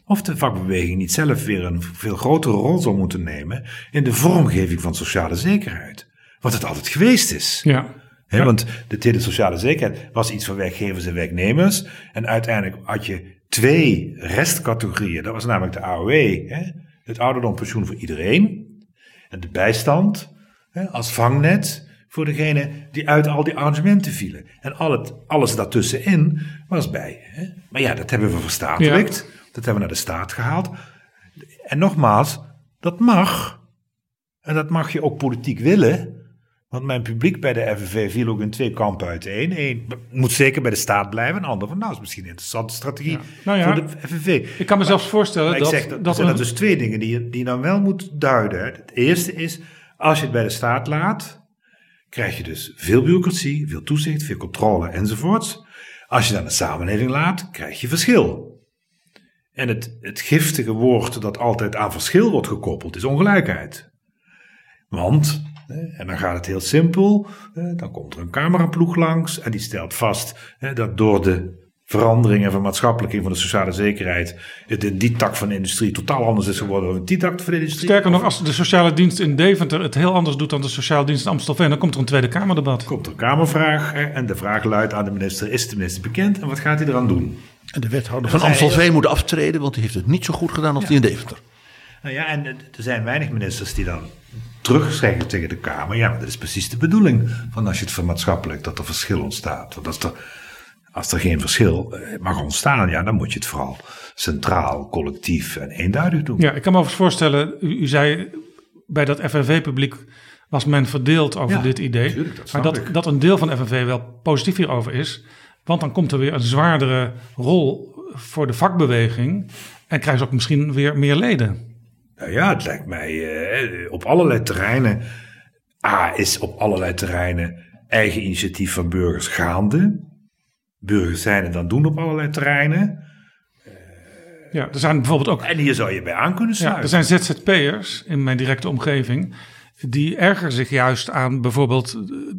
Of de vakbeweging niet zelf weer een veel grotere rol zou moeten nemen in de vormgeving van sociale zekerheid. Wat het altijd geweest is. Ja. He, Want de tweede sociale zekerheid was iets voor werkgevers en werknemers. En uiteindelijk had je twee restcategorieën. Dat was namelijk de AOW, hè, het ouderdompensioen voor iedereen. En de bijstand hè, als vangnet voor degene die uit al die arrangementen vielen. En al het, alles daartussenin was bij. Hè. Maar ja, dat hebben we verstatelijkt. Dat hebben we naar de staat gehaald. En nogmaals, dat mag. En dat mag je ook politiek willen. Want mijn publiek bij de FNV viel ook in twee kampen uiteen. Eén moet zeker bij de staat blijven. Een ander van, nou, is misschien een interessante strategie Nou ja, voor de FNV. Ik kan me zelfs voorstellen dat... ik zeg, dat, dat zijn een- dus twee dingen die je, die je dan wel moet duiden. Het eerste is, als je het bij de staat laat, krijg je dus veel bureaucratie, veel toezicht, veel controle enzovoorts. Als je dan de samenleving laat, krijg je verschil. En het, het giftige woord dat altijd aan verschil wordt gekoppeld, is ongelijkheid. Want, en dan gaat het heel simpel, hè, dan komt er een cameraploeg langs en die stelt vast hè, dat door de veranderingen van maatschappelijking van de sociale zekerheid het in die tak van de industrie totaal anders is geworden dan in die tak van de industrie. Sterker nog, als de sociale dienst in Deventer het heel anders doet dan de sociale dienst in Amstelveen, dan komt er een Tweede Kamerdebat. komt er een Kamervraag hè, en de vraag luidt aan de minister, is de minister bekend en wat gaat hij eraan doen? En de wethouder van Amstelveen moet aftreden, want die heeft het niet zo goed gedaan als die in Deventer. Nou ja, en er zijn weinig ministers die dan terugzeggen tegen de Kamer. Ja, maar dat is precies de bedoeling van als je het vermaatschappelijk, dat er verschil ontstaat. Want als er, als er geen verschil eh, mag ontstaan, ja, dan moet je het vooral centraal, collectief en eenduidig doen. Ja, ik kan me overigens voorstellen, u, u zei bij dat FNV-publiek was men verdeeld over Ja, dit idee. tuurlijk, dat maar dat, ik. dat een deel van de FNV wel positief hierover is. Want dan komt er weer een zwaardere rol voor de vakbeweging. En krijgen ze ook misschien weer meer leden. Nou ja, het lijkt mij eh, op allerlei terreinen. A is op allerlei terreinen eigen initiatief van burgers gaande. Burgers zijn het dan doen op allerlei terreinen. Ja, er zijn bijvoorbeeld ook En hier zou je bij aan kunnen Ja, sluiten. er zijn ZZP'ers in mijn directe omgeving. Die ergeren zich juist aan bijvoorbeeld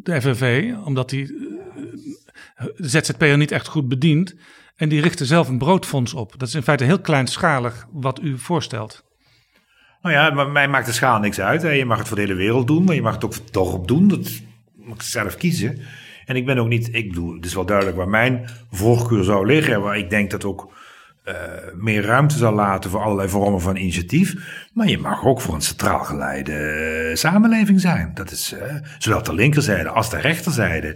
de FNV. Omdat die eh, ZZP'er niet echt goed bedient. En die richten zelf een broodfonds op. Dat is in feite heel kleinschalig wat u voorstelt. Nou ja, maar mij maakt de schaal niks uit. Je mag het voor de hele wereld doen, maar je mag het ook voor dorp doen. Dat mag je zelf kiezen. En ik ben ook niet, ik bedoel, het is wel duidelijk waar mijn voorkeur zou liggen. Waar ik denk dat ook eh, meer ruimte zal laten voor allerlei vormen van initiatief. Maar je mag ook voor een centraal geleide eh, samenleving zijn. Dat is eh, zowel de linkerzijde als de rechterzijde.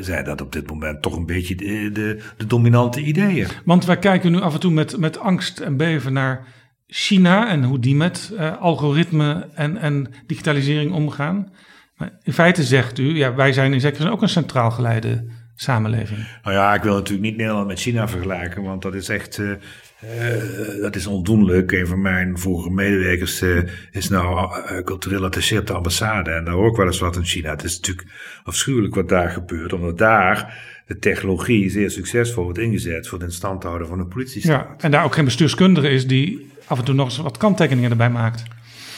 zijn dat op dit moment toch een beetje de, de, de dominante ideeën. Want wij kijken nu af en toe met, met angst en beven naar China. En hoe die met eh, algoritme en, en digitalisering omgaan. Maar in feite zegt u, ja, wij zijn in zekere zin ook een centraal geleide samenleving? Nou ja, ik wil natuurlijk niet Nederland met China vergelijken, want dat is echt. Uh, uh, dat is ondoenlijk. Een van mijn vorige medewerkers uh, is nou cultureel attaché op de ambassade. En daar hoor ik wel eens wat in China. Het is natuurlijk afschuwelijk wat daar gebeurt, omdat daar de technologie zeer succesvol wordt ingezet voor het stand houden van de politiestaat. Ja, en daar ook geen bestuurskundige is die af en toe nog eens wat kanttekeningen erbij maakt.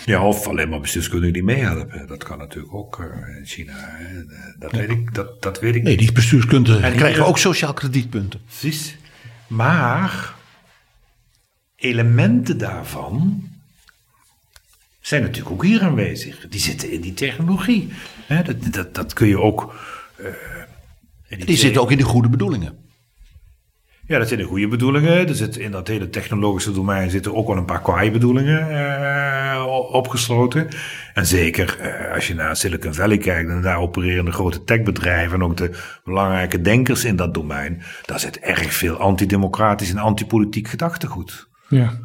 Ja, of alleen maar bestuurskundigen die meehelpen. Dat kan natuurlijk ook uh, in China. Dat, weet ik, dat, dat weet ik nee, die bestuurskundigen krijgen ook sociaal kredietpunten. Precies. Maar elementen daarvan zijn natuurlijk ook hier aanwezig. Die zitten in die technologie. dat, dat, dat kun je ook. Uh, die, die zitten ook in de goede bedoelingen. Ja, dat zijn de goede bedoelingen. Er zit in dat hele technologische domein zitten ook wel een paar kwaaie bedoelingen uh, opgesloten. En zeker uh, als je naar Silicon Valley kijkt en daar opereren de grote techbedrijven en ook de belangrijke denkers in dat domein, daar zit erg veel antidemocratisch en antipolitiek gedachtegoed. Ja.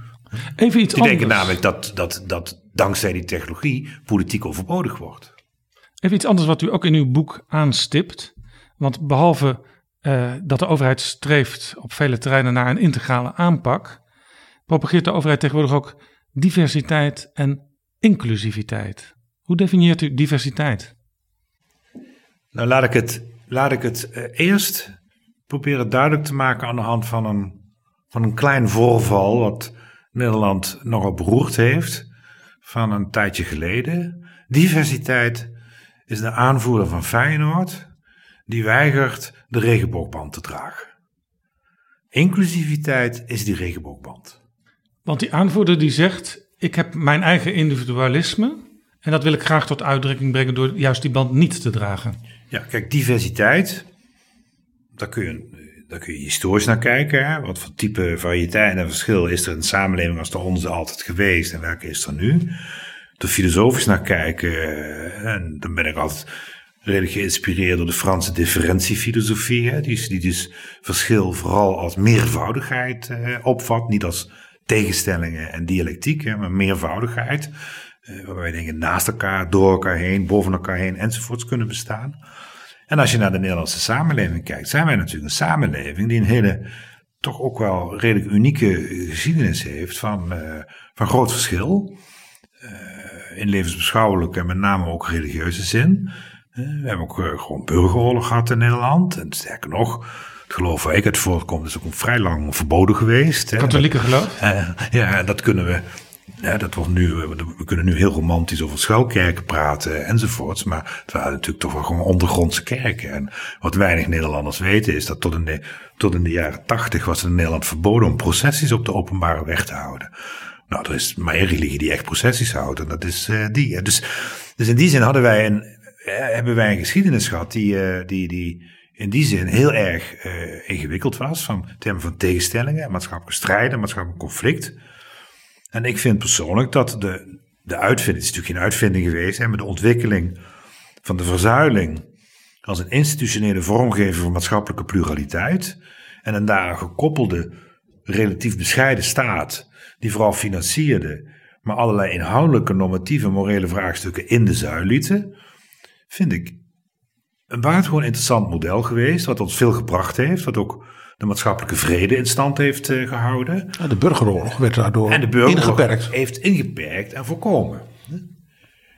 Even iets die anders. denken namelijk dat, dat, dat dankzij die technologie politiek overbodig wordt. Even iets anders wat u ook in uw boek aanstipt. Want behalve uh, dat de overheid streeft op vele terreinen naar een integrale aanpak, propageert de overheid tegenwoordig ook diversiteit en inclusiviteit. Hoe definieert u diversiteit? Nou, laat ik het, laat ik het uh, eerst proberen duidelijk te maken aan de hand van een, van een klein voorval wat Nederland nogal beroerd heeft van een tijdje geleden. Diversiteit is de aanvoerder van Feyenoord die weigert de regenboogband te dragen. Inclusiviteit is die regenboogband. Want die aanvoerder die zegt: Ik heb mijn eigen individualisme. En dat wil ik graag tot uitdrukking brengen door juist die band niet te dragen. Ja, kijk, diversiteit, daar kun je, daar kun je historisch naar kijken. Hè? Wat voor type variëteit en verschil is er in de samenleving als de onze altijd geweest en welke is er nu? Er filosofisch naar kijken, en dan ben ik altijd redelijk geïnspireerd door de Franse differentiefilosofie, hè, die, die dus verschil vooral als meervoudigheid eh, opvat, niet als tegenstellingen en dialectiek, hè, maar meervoudigheid, eh, waarbij dingen naast elkaar, door elkaar heen, boven elkaar heen enzovoorts kunnen bestaan. En als je naar de Nederlandse samenleving kijkt, zijn wij natuurlijk een samenleving die een hele, toch ook wel redelijk unieke geschiedenis heeft van, uh, van groot verschil. Uh, in levensbeschouwelijke en met name ook religieuze zin. We hebben ook uh, gewoon burgeroorlog gehad in Nederland. En sterker nog, het geloof waar ik het voorkomt is ook vrij lang verboden geweest. Katholieke geloof? Uh, ja, dat kunnen we. Ja, dat wordt nu, we kunnen nu heel romantisch over schuilkerken praten enzovoorts. Maar het waren natuurlijk toch wel gewoon ondergrondse kerken. En wat weinig Nederlanders weten is dat tot in de, tot in de jaren tachtig was het in Nederland verboden om processies op de openbare weg te houden. Nou, er is maar één religie die echt processies houdt en dat is uh, die. Dus, dus in die zin hadden wij een, hebben wij een geschiedenis gehad die, uh, die, die in die zin heel erg uh, ingewikkeld was. Van termen van tegenstellingen, maatschappelijke strijden, maatschappelijk conflict. En ik vind persoonlijk dat de, de uitvinding, het is natuurlijk geen uitvinding geweest, hè, maar de ontwikkeling van de verzuiling als een institutionele vormgever van maatschappelijke pluraliteit. En een daar gekoppelde, relatief bescheiden staat, die vooral financierde, maar allerlei inhoudelijke, normatieve, morele vraagstukken in de zuil lieten vind ik een buitengewoon interessant model geweest, wat ons veel gebracht heeft, wat ook de maatschappelijke vrede in stand heeft uh, gehouden. De burgeroorlog werd daardoor en de burgeroorlog ingeperkt. heeft ingeperkt en voorkomen.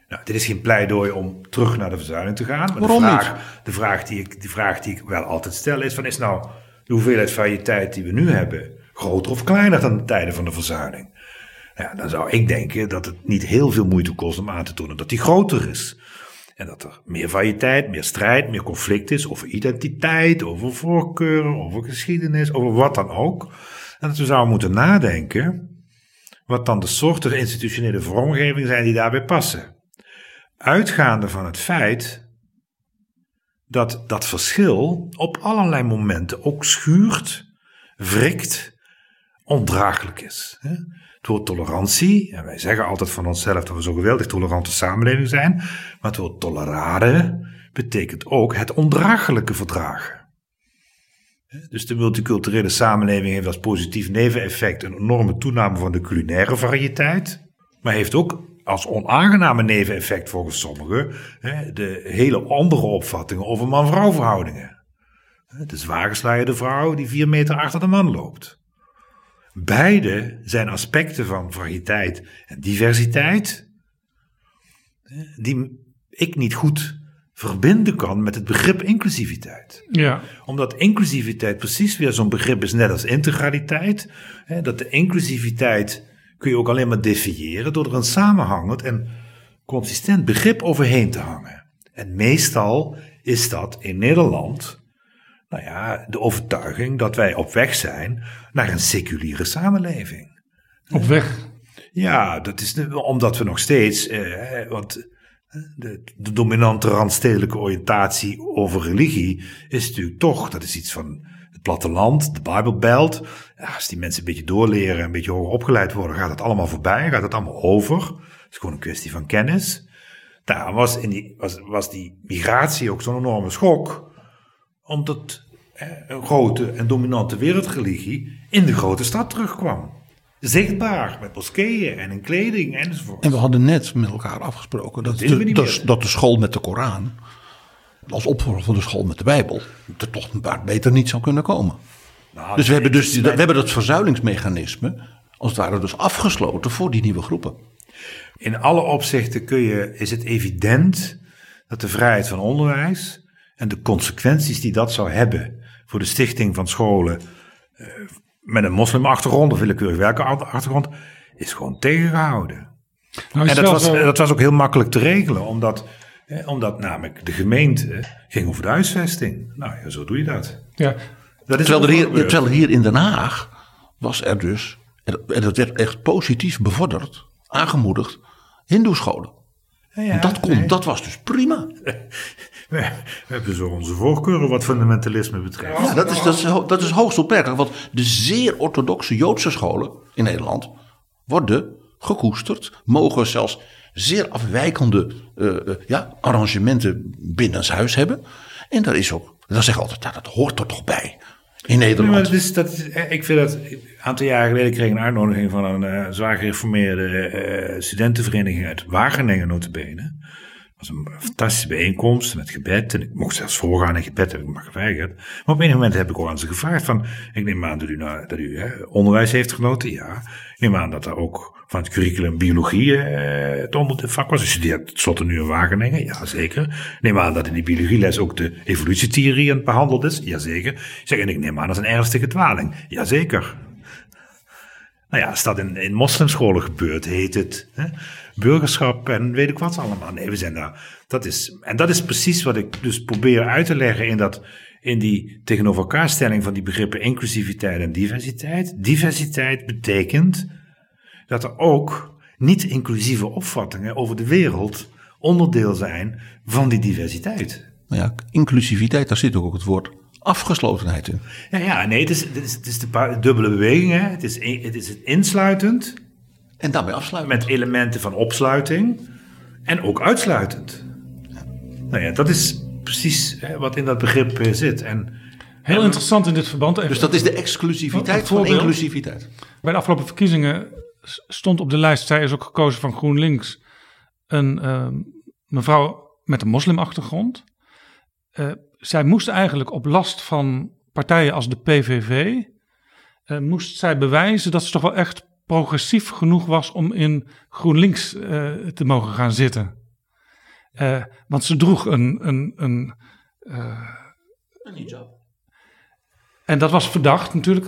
Nou, dit is geen pleidooi om terug naar de verzuiling te gaan. Maar Waarom de vraag, niet? De vraag, die ik, vraag die ik wel altijd stel is: van, is nou de hoeveelheid variëteit die we nu hebben groter of kleiner dan de tijden van de verzuiling? Ja, dan zou ik denken dat het niet heel veel moeite kost om aan te tonen dat die groter is. En dat er meer variëteit, meer strijd, meer conflict is over identiteit, over voorkeuren, over geschiedenis, over wat dan ook. En dat we zouden moeten nadenken wat dan de soorten institutionele vormgeving zijn die daarbij passen. Uitgaande van het feit dat dat verschil op allerlei momenten ook schuurt, wrikt, ondraaglijk is. Het tolerantie, en wij zeggen altijd van onszelf dat we zo'n geweldig tolerante samenleving zijn, maar het woord betekent ook het ondraaglijke verdragen. Dus de multiculturele samenleving heeft als positief neveneffect een enorme toename van de culinaire variëteit, maar heeft ook als onaangename neveneffect volgens sommigen de hele andere opvattingen over man-vrouw verhoudingen. De zwaargeslaagde vrouw die vier meter achter de man loopt. Beide zijn aspecten van fragiliteit en diversiteit die ik niet goed verbinden kan met het begrip inclusiviteit. Ja. Omdat inclusiviteit precies weer zo'n begrip is, net als integraliteit. Hè, dat de inclusiviteit kun je ook alleen maar definiëren door er een samenhangend en consistent begrip overheen te hangen. En meestal is dat in Nederland, nou ja, de overtuiging dat wij op weg zijn naar een seculiere samenleving. Op weg. Ja, dat is de- omdat we nog steeds, eh, want de, de dominante randstedelijke oriëntatie over religie is natuurlijk toch, dat is iets van het platteland, de Bijbelbelt. Ja, als die mensen een beetje doorleren, een beetje hoger opgeleid worden, gaat het allemaal voorbij, gaat het allemaal over. Het is gewoon een kwestie van kennis. Daar was, in die, was, was die migratie ook zo'n enorme schok, omdat grote en dominante wereldreligie in de grote stad terugkwam. Zichtbaar, met moskeeën en in kleding enzovoort. En we hadden net met elkaar afgesproken dat, de, dat, de school met de Koran, als opvolger van de school met de Bijbel, er toch beter niet zou kunnen komen. Nou, Dus we hebben, dus we hebben dat verzuilingsmechanisme, als het ware dus afgesloten voor die nieuwe groepen. In alle opzichten kun je, is het evident dat de vrijheid van onderwijs en de consequenties die dat zou hebben voor de stichting van scholen eh, met een moslimachtergrond of willekeurig welke achtergrond, is gewoon tegengehouden. Nou, En dat was, zo- dat was ook heel makkelijk te regelen, omdat, eh, omdat namelijk de gemeente ging over de huisvesting. Nou ja, zo doe je dat. ja. dat is Terwijl er, hier, terwijl er hier in Den Haag was er dus, en dat werd echt positief bevorderd, aangemoedigd, hindoescholen. Ja, ja, En dat, kon, nee. dat was dus prima. <laughs> We, we hebben zo onze voorkeuren wat fundamentalisme betreft. Ja, dat is, dat, is, dat is hoogst opmerkelijk. Want de zeer orthodoxe Joodse scholen in Nederland worden gekoesterd. Mogen zelfs zeer afwijkende eh, ja, arrangementen binnenshuis hebben. En daar is ook, dan zeggen we altijd, ja, dat hoort er toch bij in Nee, maar Nederland. het is, dat is, eh, ik vind dat. Een aantal jaren geleden kreeg ik een uitnodiging van een zwaar gereformeerde studentenvereniging uit Wageningen, notabene. Was een fantastische bijeenkomst met gebed. En ik mocht zelfs voorgaan in gebed, heb ik maar geweigerd. Maar op een moment heb ik ook aan ze gevraagd van... Ik neem aan dat u, nou, dat u hè, onderwijs heeft genoten, ja. Ik neem aan dat er ook van het curriculum biologie eh, het onder vak was. U studeert tenslotte nu in Wageningen, ja zeker. Ik neem aan dat in die biologieles ook de evolutietheorie behandeld is, jazeker. Ik zeg, en ik neem aan dat is een ernstige dwaling, jazeker. Nou ja, als dat in, in moslimscholen gebeurt, heet het hè, burgerschap en weet ik wat allemaal. Nee, we zijn daar. Dat is, en dat is precies wat ik dus probeer uit te leggen in, dat, in die tegenover elkaar stelling van die begrippen inclusiviteit en diversiteit. Diversiteit betekent dat er ook niet-inclusieve opvattingen over de wereld onderdeel zijn van die diversiteit. Nou ja, inclusiviteit, daar zit ook het woord afgeslotenheid in. Ja, ja nee, het is, het is, het is de dubbele beweging. Hè. Het, is, het is het insluitend En daarmee afsluiten. met elementen van opsluiting en ook uitsluitend. Nou ja, dat is precies hè, wat in dat begrip eh, zit. En Heel interessant in dit verband. Dus dat is de exclusiviteit van inclusiviteit. Bij de afgelopen verkiezingen stond op de lijst, zij is ook gekozen van GroenLinks, een ehm, mevrouw met een moslimachtergrond. Eh, zij moest eigenlijk op last van partijen als de PVV, eh, moest zij bewijzen dat ze toch wel echt progressief genoeg was om in GroenLinks eh, te mogen gaan zitten. Eh, want ze droeg een, een, een en dat was verdacht natuurlijk,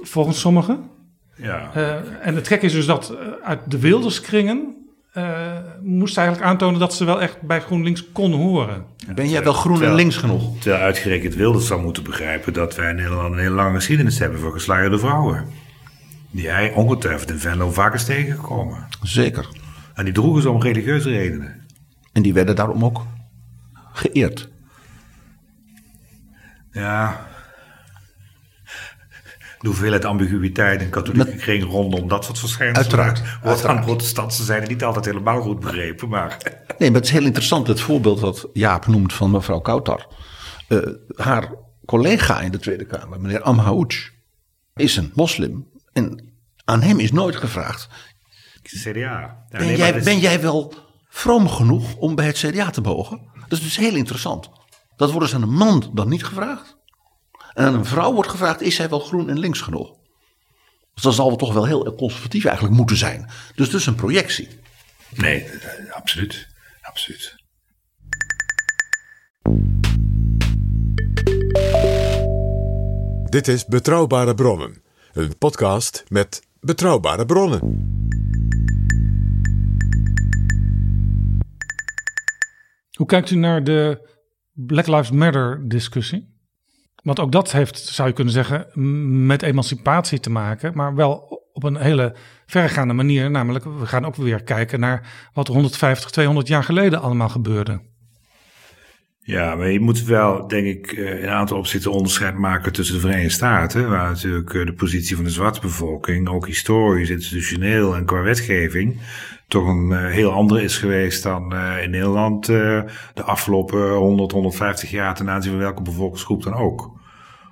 volgens sommigen. ja, Eh, en het gek is dus dat eh, uit de wilderskringen eh moest eigenlijk aantonen dat ze wel echt bij GroenLinks kon horen. Ben jij wel groen en Terwijl- links genoeg? terwijl uitgerekend Wilders zou moeten begrijpen dat wij in Nederland een hele lange geschiedenis hebben voor geslaagde vrouwen. Die hij ongetwijfeld in Venlo vaak is tegengekomen. Zeker. En die droegen ze om religieuze redenen. En die werden daarom ook geëerd. Ja. De hoeveelheid ambiguïteit in katholieke Met- kring rondom dat soort verschijnselen. Uiteraard, Wordt uiteraard. aan protestantse zijde niet altijd helemaal goed begrepen. Maar Nee, maar het is heel interessant het voorbeeld dat Jaap noemt van mevrouw Kautar. Eh, haar collega in de Tweede Kamer, meneer Amhouch, is een moslim. En aan hem is nooit gevraagd: CDA. Ja, ben, nee, jij, dat is- ben jij wel vroom genoeg om bij het CDA te mogen? Dat is dus heel interessant. Dat wordt dus aan een man dan niet gevraagd. En aan een vrouw wordt gevraagd: is zij wel groen en links genoeg? Dus dat zal toch wel heel conservatief eigenlijk moeten zijn. Dus dus een projectie. Nee, absoluut. Absoluut. Dit is Betrouwbare Bronnen, een podcast met betrouwbare bronnen. Hoe kijkt u naar de Black Lives Matter discussie? Want ook dat heeft, zou je kunnen zeggen, met emancipatie te maken, maar wel op een hele verregaande manier. Namelijk, we gaan ook weer kijken naar wat er 150, 200 jaar geleden allemaal gebeurde. Ja, maar je moet wel, denk ik, eh, in een aantal opzichten onderscheid maken tussen de Verenigde Staten, waar natuurlijk eh, de positie van de zwarte bevolking, ook historisch, institutioneel en qua wetgeving, toch een eh, heel andere is geweest dan eh, in Nederland eh, de afgelopen 100, 150 jaar ten aanzien van welke bevolkingsgroep dan ook.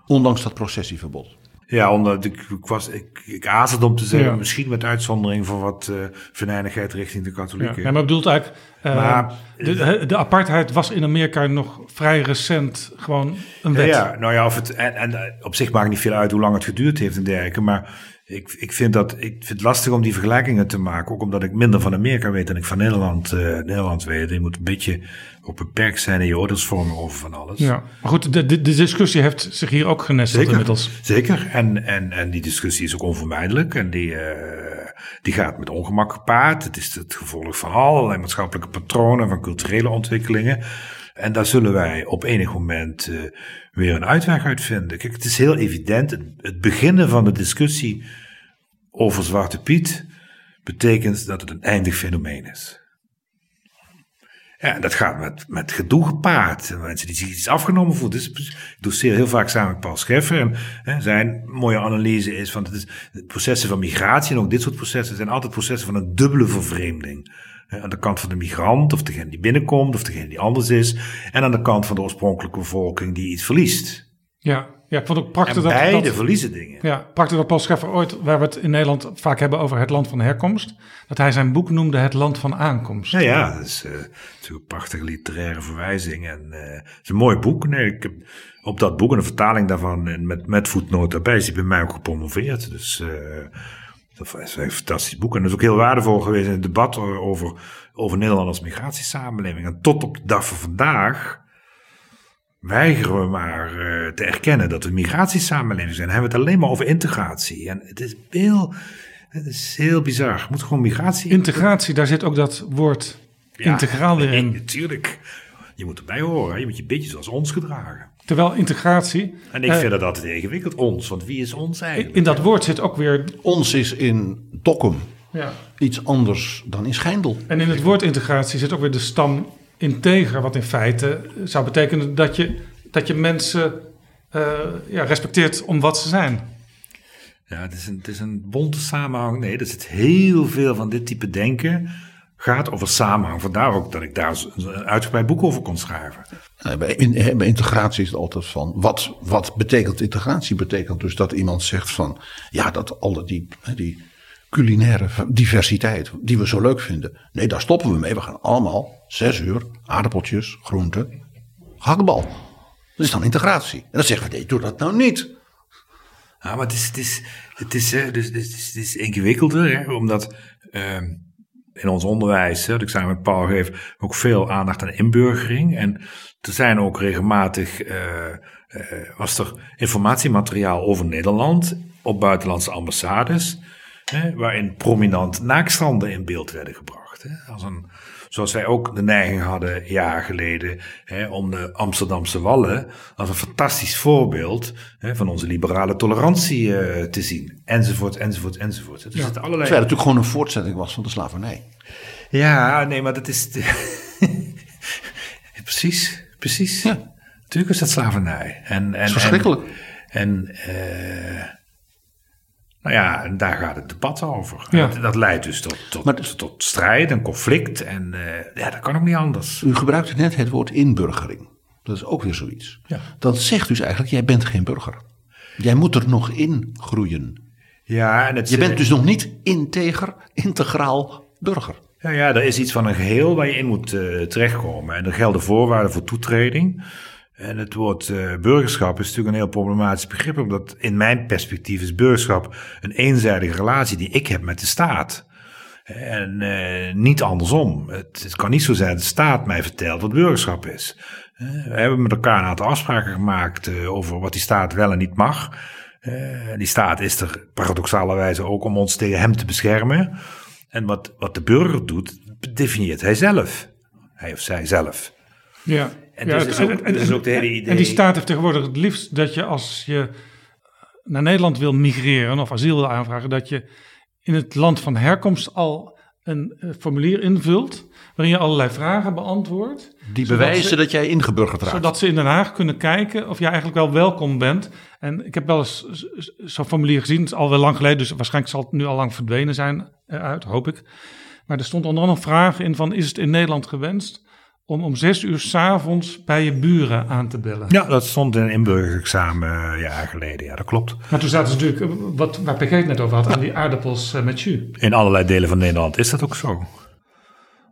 Ondanks dat processieverbod. Ja, omdat ik, ik was, ik, ik aarzelde om te zeggen, Ja. misschien met uitzondering van wat uh, venijnigheid richting de Ja, katholieken. ja, maar ik bedoel eigenlijk, uh, Maar- de, de apartheid was in Amerika nog vrij recent gewoon een Ja, wet. ja, nou ja, of het, en, en eh, op zich maakt niet veel uit hoe lang het geduurd heeft en dergelijke. Maar ik, ik, vind dat, ik vind het lastig om die vergelijkingen te maken. Ook omdat ik minder van Amerika weet dan ik van Nederland, eh, Nederland weet. Je moet een beetje ook beperkt zijn in je oordeelsvorming over van alles. Ja, maar goed, de, de, de discussie heeft zich hier ook genesteld Zeker, inmiddels. zeker. En, en, en die discussie is ook onvermijdelijk. En die, uh, die gaat met ongemak gepaard. Het is het gevolg van allerlei maatschappelijke patronen, van culturele ontwikkelingen. En daar zullen wij op enig moment uh, weer een uitweg uit vinden. Kijk, het is heel evident. Het, beginnen van de discussie over Zwarte Piet betekent dat het een eindig fenomeen is. Ja, dat gaat met, met gedoe gepaard. Mensen die zich iets afgenomen voelen. Dus, ik doseer heel vaak samen met Paul Scheffer. En hè, zijn mooie analyse is van het is, processen van migratie en ook dit soort processen zijn altijd processen van een dubbele vervreemding. Aan de kant van de migrant, of degene die binnenkomt, of degene die anders is. En aan de kant van de oorspronkelijke bevolking die iets verliest. Ja, ja ik vond ook prachtig en dat... beide dat, verliezen dingen. Ja, prachtig dat Paul Scheffer ooit, waar we het in Nederland vaak hebben over het land van herkomst, dat hij zijn boek noemde Het Land van Aankomst. Ja, ja, dat is uh, natuurlijk een prachtige literaire verwijzing. En uh, het is een mooi boek. Nee, ik heb op dat boek en een vertaling daarvan en met, met voetnoot daarbij is hij bij mij ook gepromoveerd. Dus uh, dat is een fantastisch boek. En dat is ook heel waardevol geweest in het debat over, over Nederland als migratiesamenleving. En tot op de dag van vandaag weigeren we maar uh, te erkennen dat we migratiesamenleving zijn. Dan hebben we het alleen maar over integratie. En het is heel, het is heel bizar. Je moet gewoon migratie... Integratie, daar zit ook dat woord ja, integraal weer <laughs> in. Natuurlijk. Je moet erbij horen. Je moet je een beetje zoals ons gedragen. Terwijl integratie... En ik uh, vind dat altijd ingewikkeld. Ons, want wie is ons eigenlijk? In dat woord zit ook weer... Ons is in Dokkum ja. iets anders dan in Schijndel. En in het woord integratie zit ook weer de stam integer, wat in feite zou betekenen dat je, dat je mensen uh, ja, respecteert om wat ze zijn. Ja, het is, een, het is een bonte samenhang. Nee, er zit heel veel van dit type denken. Gaat over samenhang. Vandaar ook dat ik daar een uitgebreid boek over kon schrijven. Bij, in, bij integratie is het altijd van. Wat, wat betekent integratie? Betekent dus dat iemand zegt van. Ja, dat alle die. die culinaire diversiteit die we zo leuk vinden. Nee, daar stoppen we mee. We gaan allemaal zes uur aardappeltjes, groenten, hakbal. Dat is dan integratie. En dan zeggen we, nee, doe dat nou niet. Ja, maar het is, het is, het is, het is, het is, het is ingewikkelder, hè, omdat uh, in ons onderwijs, dat ik samen met Paul geef, ook veel aandacht aan inburgering. En er zijn ook regelmatig, uh, uh, was er informatiemateriaal over Nederland op buitenlandse ambassades. Hè, waarin prominent naakstanden in beeld werden gebracht. Hè, als een, zoals wij ook de neiging hadden jaren geleden hè, om de Amsterdamse Wallen als een fantastisch voorbeeld hè, van onze liberale tolerantie uh, te zien. Enzovoort, enzovoort, enzovoort. Dus ja. het allerlei... Terwijl het natuurlijk gewoon een voortzetting was van de slavernij. Ja, nee, maar dat is... <laughs> precies, precies. Ja. Natuurlijk is dat slavernij. En, en, dat is verschrikkelijk. En... en uh, nou ja, en daar gaat het debat over. Ja. Dat, dat, leidt dus tot, tot, maar, tot strijd en conflict. En uh, ja, dat kan ook niet anders. U gebruikte net het woord inburgering. Dat is ook weer zoiets. Ja. Dat zegt dus eigenlijk, jij bent geen burger. Jij moet er nog in groeien. Ja, en het, Je bent dus nog niet integer, integraal burger. Ja, ja, er is iets van een geheel waar je in moet uh, terechtkomen. En er gelden voorwaarden voor toetreding. En het woord uh, burgerschap is natuurlijk een heel problematisch begrip, omdat in mijn perspectief is burgerschap een eenzijdige relatie die ik heb met de staat. En uh, niet andersom. Het, het, kan niet zo zijn dat de staat mij vertelt wat burgerschap is. Uh, we hebben met elkaar een aantal afspraken gemaakt over wat die staat wel en niet mag. die staat is er paradoxalerwijze ook om ons tegen hem te beschermen. En wat, wat de burger doet, definieert hij zelf. Hij of zij zelf. Ja. En dus is ook, en, ook de hele idee. En die staat heeft tegenwoordig het liefst dat je als je naar Nederland wil migreren of asiel wil aanvragen, dat je in het land van herkomst al een eh, formulier invult waarin je allerlei vragen beantwoordt. Die bewijzen dat jij ingeburgerd raakt. Zodat ze in Den Haag kunnen kijken of jij eigenlijk wel welkom bent. En ik heb wel eens zo'n formulier gezien, het is al wel lang geleden, dus waarschijnlijk zal het nu al lang verdwenen zijn eruit, hoop ik. Maar er stond onder andere een vraag in van, is het in Nederland gewenst om om zes uur s'avonds bij je buren aan te bellen. Ja, dat stond in een inburgerexamen een eh, jaar geleden. Ja, dat klopt. Maar toen zaten ze natuurlijk, eh, wat, waar PG het net over had, aan die aardappels eh, met jus. In allerlei delen van Nederland is dat ook zo.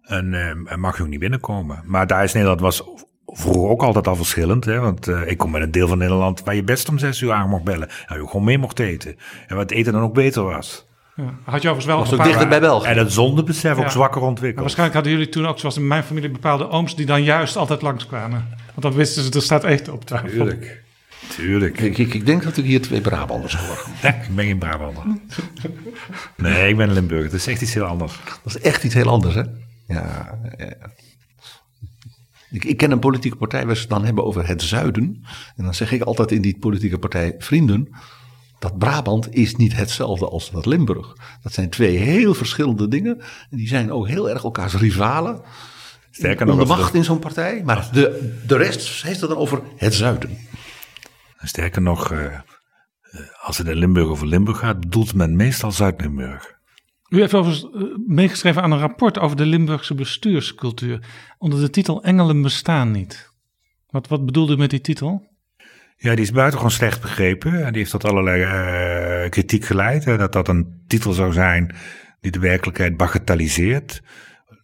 En uh, mag je ook niet binnenkomen. Maar daar is Nederland was vroeger ook altijd al verschillend. Hè? Want uh, ik kom met een deel van Nederland waar je best om zes uur aan mocht bellen. En je gewoon mee mocht eten. En wat eten dan ook beter was. Ja. Had je overigens wel was ook dichter bij België. En het zondebesef ook zwakker ontwikkeld. waarschijnlijk hadden jullie toen ook, zoals in mijn familie, bepaalde ooms die dan juist altijd langskwamen. Want dan wisten ze, er staat eten op tafel. Tuurlijk. Tuurlijk. Ik, ik, ik denk dat ik hier twee Brabanders hoor. <laughs> Nee, ik ben geen Brabander. Nee, ik ben Limburg. Dat is echt iets heel anders. Dat is echt iets heel anders, hè? Ja. ja. Ik, ik, ken een politieke partij waar ze het dan hebben over het zuiden. En dan zeg ik altijd in die politieke partij, vrienden, dat Brabant is niet hetzelfde als dat Limburg. Dat zijn twee heel verschillende dingen. En die zijn ook heel erg elkaars rivalen. Sterker nog, de macht in zo'n partij. Maar de, de rest heeft het dan over het zuiden. Sterker nog, uh, als het in Limburg over Limburg gaat, bedoelt men meestal Zuid-Limburg. U heeft overigens eh, meegeschreven aan een rapport over de Limburgse bestuurscultuur. Onder de titel Engelen bestaan niet. Wat, wat bedoelde u met die titel? Ja, die is buitengewoon slecht begrepen. En die heeft tot allerlei uh, kritiek geleid. Hè, dat dat een titel zou zijn die de werkelijkheid bagatelliseert.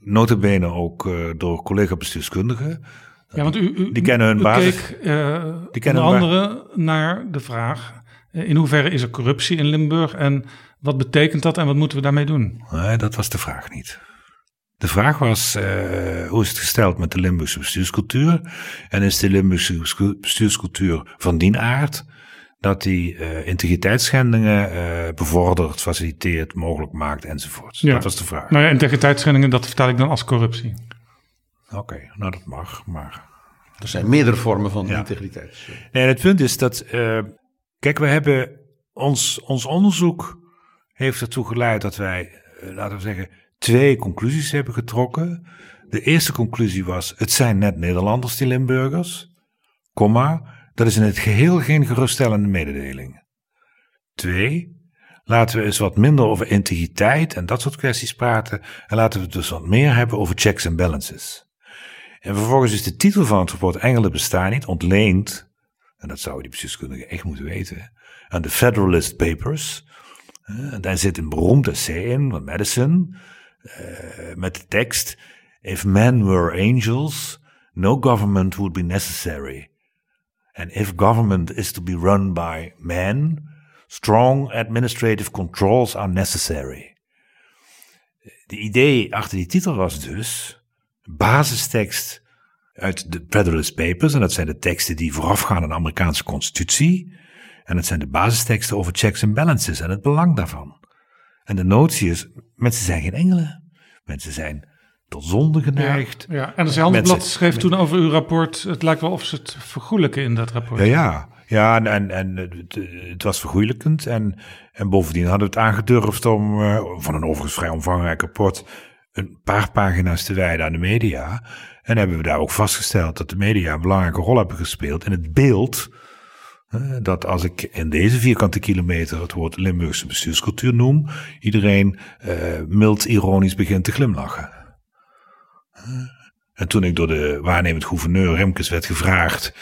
Notabene ook uh, door collega-bestuurskundigen. Ja, want u, u, die kennen hun basis. Keek, uh, die kennen onder andere naar de vraag: in hoeverre is er corruptie in Limburg en wat betekent dat en wat moeten we daarmee doen? Nee, dat was de vraag niet. De vraag was, uh, hoe is het gesteld met de Limburgse bestuurscultuur? En is de Limburgse bestuurscultuur van die aard dat die uh, integriteitsschendingen uh, bevordert, faciliteert, mogelijk maakt enzovoort? Ja. Dat was de vraag. Nou ja, integriteitsschendingen, dat vertaal ik dan als corruptie. Oké, okay, nou dat mag, maar... Er zijn meerdere vormen van ja. integriteit. Nee, het punt is dat, kijk, we hebben ons, ons onderzoek heeft ertoe geleid dat wij, laten we zeggen, twee conclusies hebben getrokken. De eerste conclusie was: het zijn net Nederlanders, die Limburgers. Komma, dat is in het geheel geen geruststellende mededeling. Twee, laten we eens wat minder over integriteit en dat soort kwesties praten. En laten we het dus wat meer hebben over checks en balances. En vervolgens is de titel van het rapport Engelen bestaan niet ontleend, en dat zou die bestuurskundige echt moeten weten, aan de Federalist Papers. En daar zit een beroemd essay in van Madison, met de tekst: If men were angels, no government would be necessary. And if government is to be run by men, strong administrative controls are necessary. De idee achter die titel was dus basistekst uit de Federalist Papers, en dat zijn de teksten die voorafgaan aan de Amerikaanse constitutie. En het zijn de basisteksten over checks and balances en het belang daarvan. En de notie is, mensen zijn geen engelen. Mensen zijn tot zonde geneigd. Ja, ja. en de Handelsblad schreef toen over uw rapport, het lijkt wel of ze het vergoelijken in dat rapport. Ja, ja. Ja, en, en, het, het, was vergoeilijkend. En, en bovendien hadden we het aangedurfd om, uh, van een overigens vrij omvangrijk rapport, een paar pagina's te wijden aan de media. En hebben we daar ook vastgesteld dat de media een belangrijke rol hebben gespeeld in het beeld dat als ik in deze vierkante kilometer het woord Limburgse bestuurscultuur noem, iedereen uh, mild ironisch begint te glimlachen. En toen ik door de waarnemend gouverneur Remkes werd gevraagd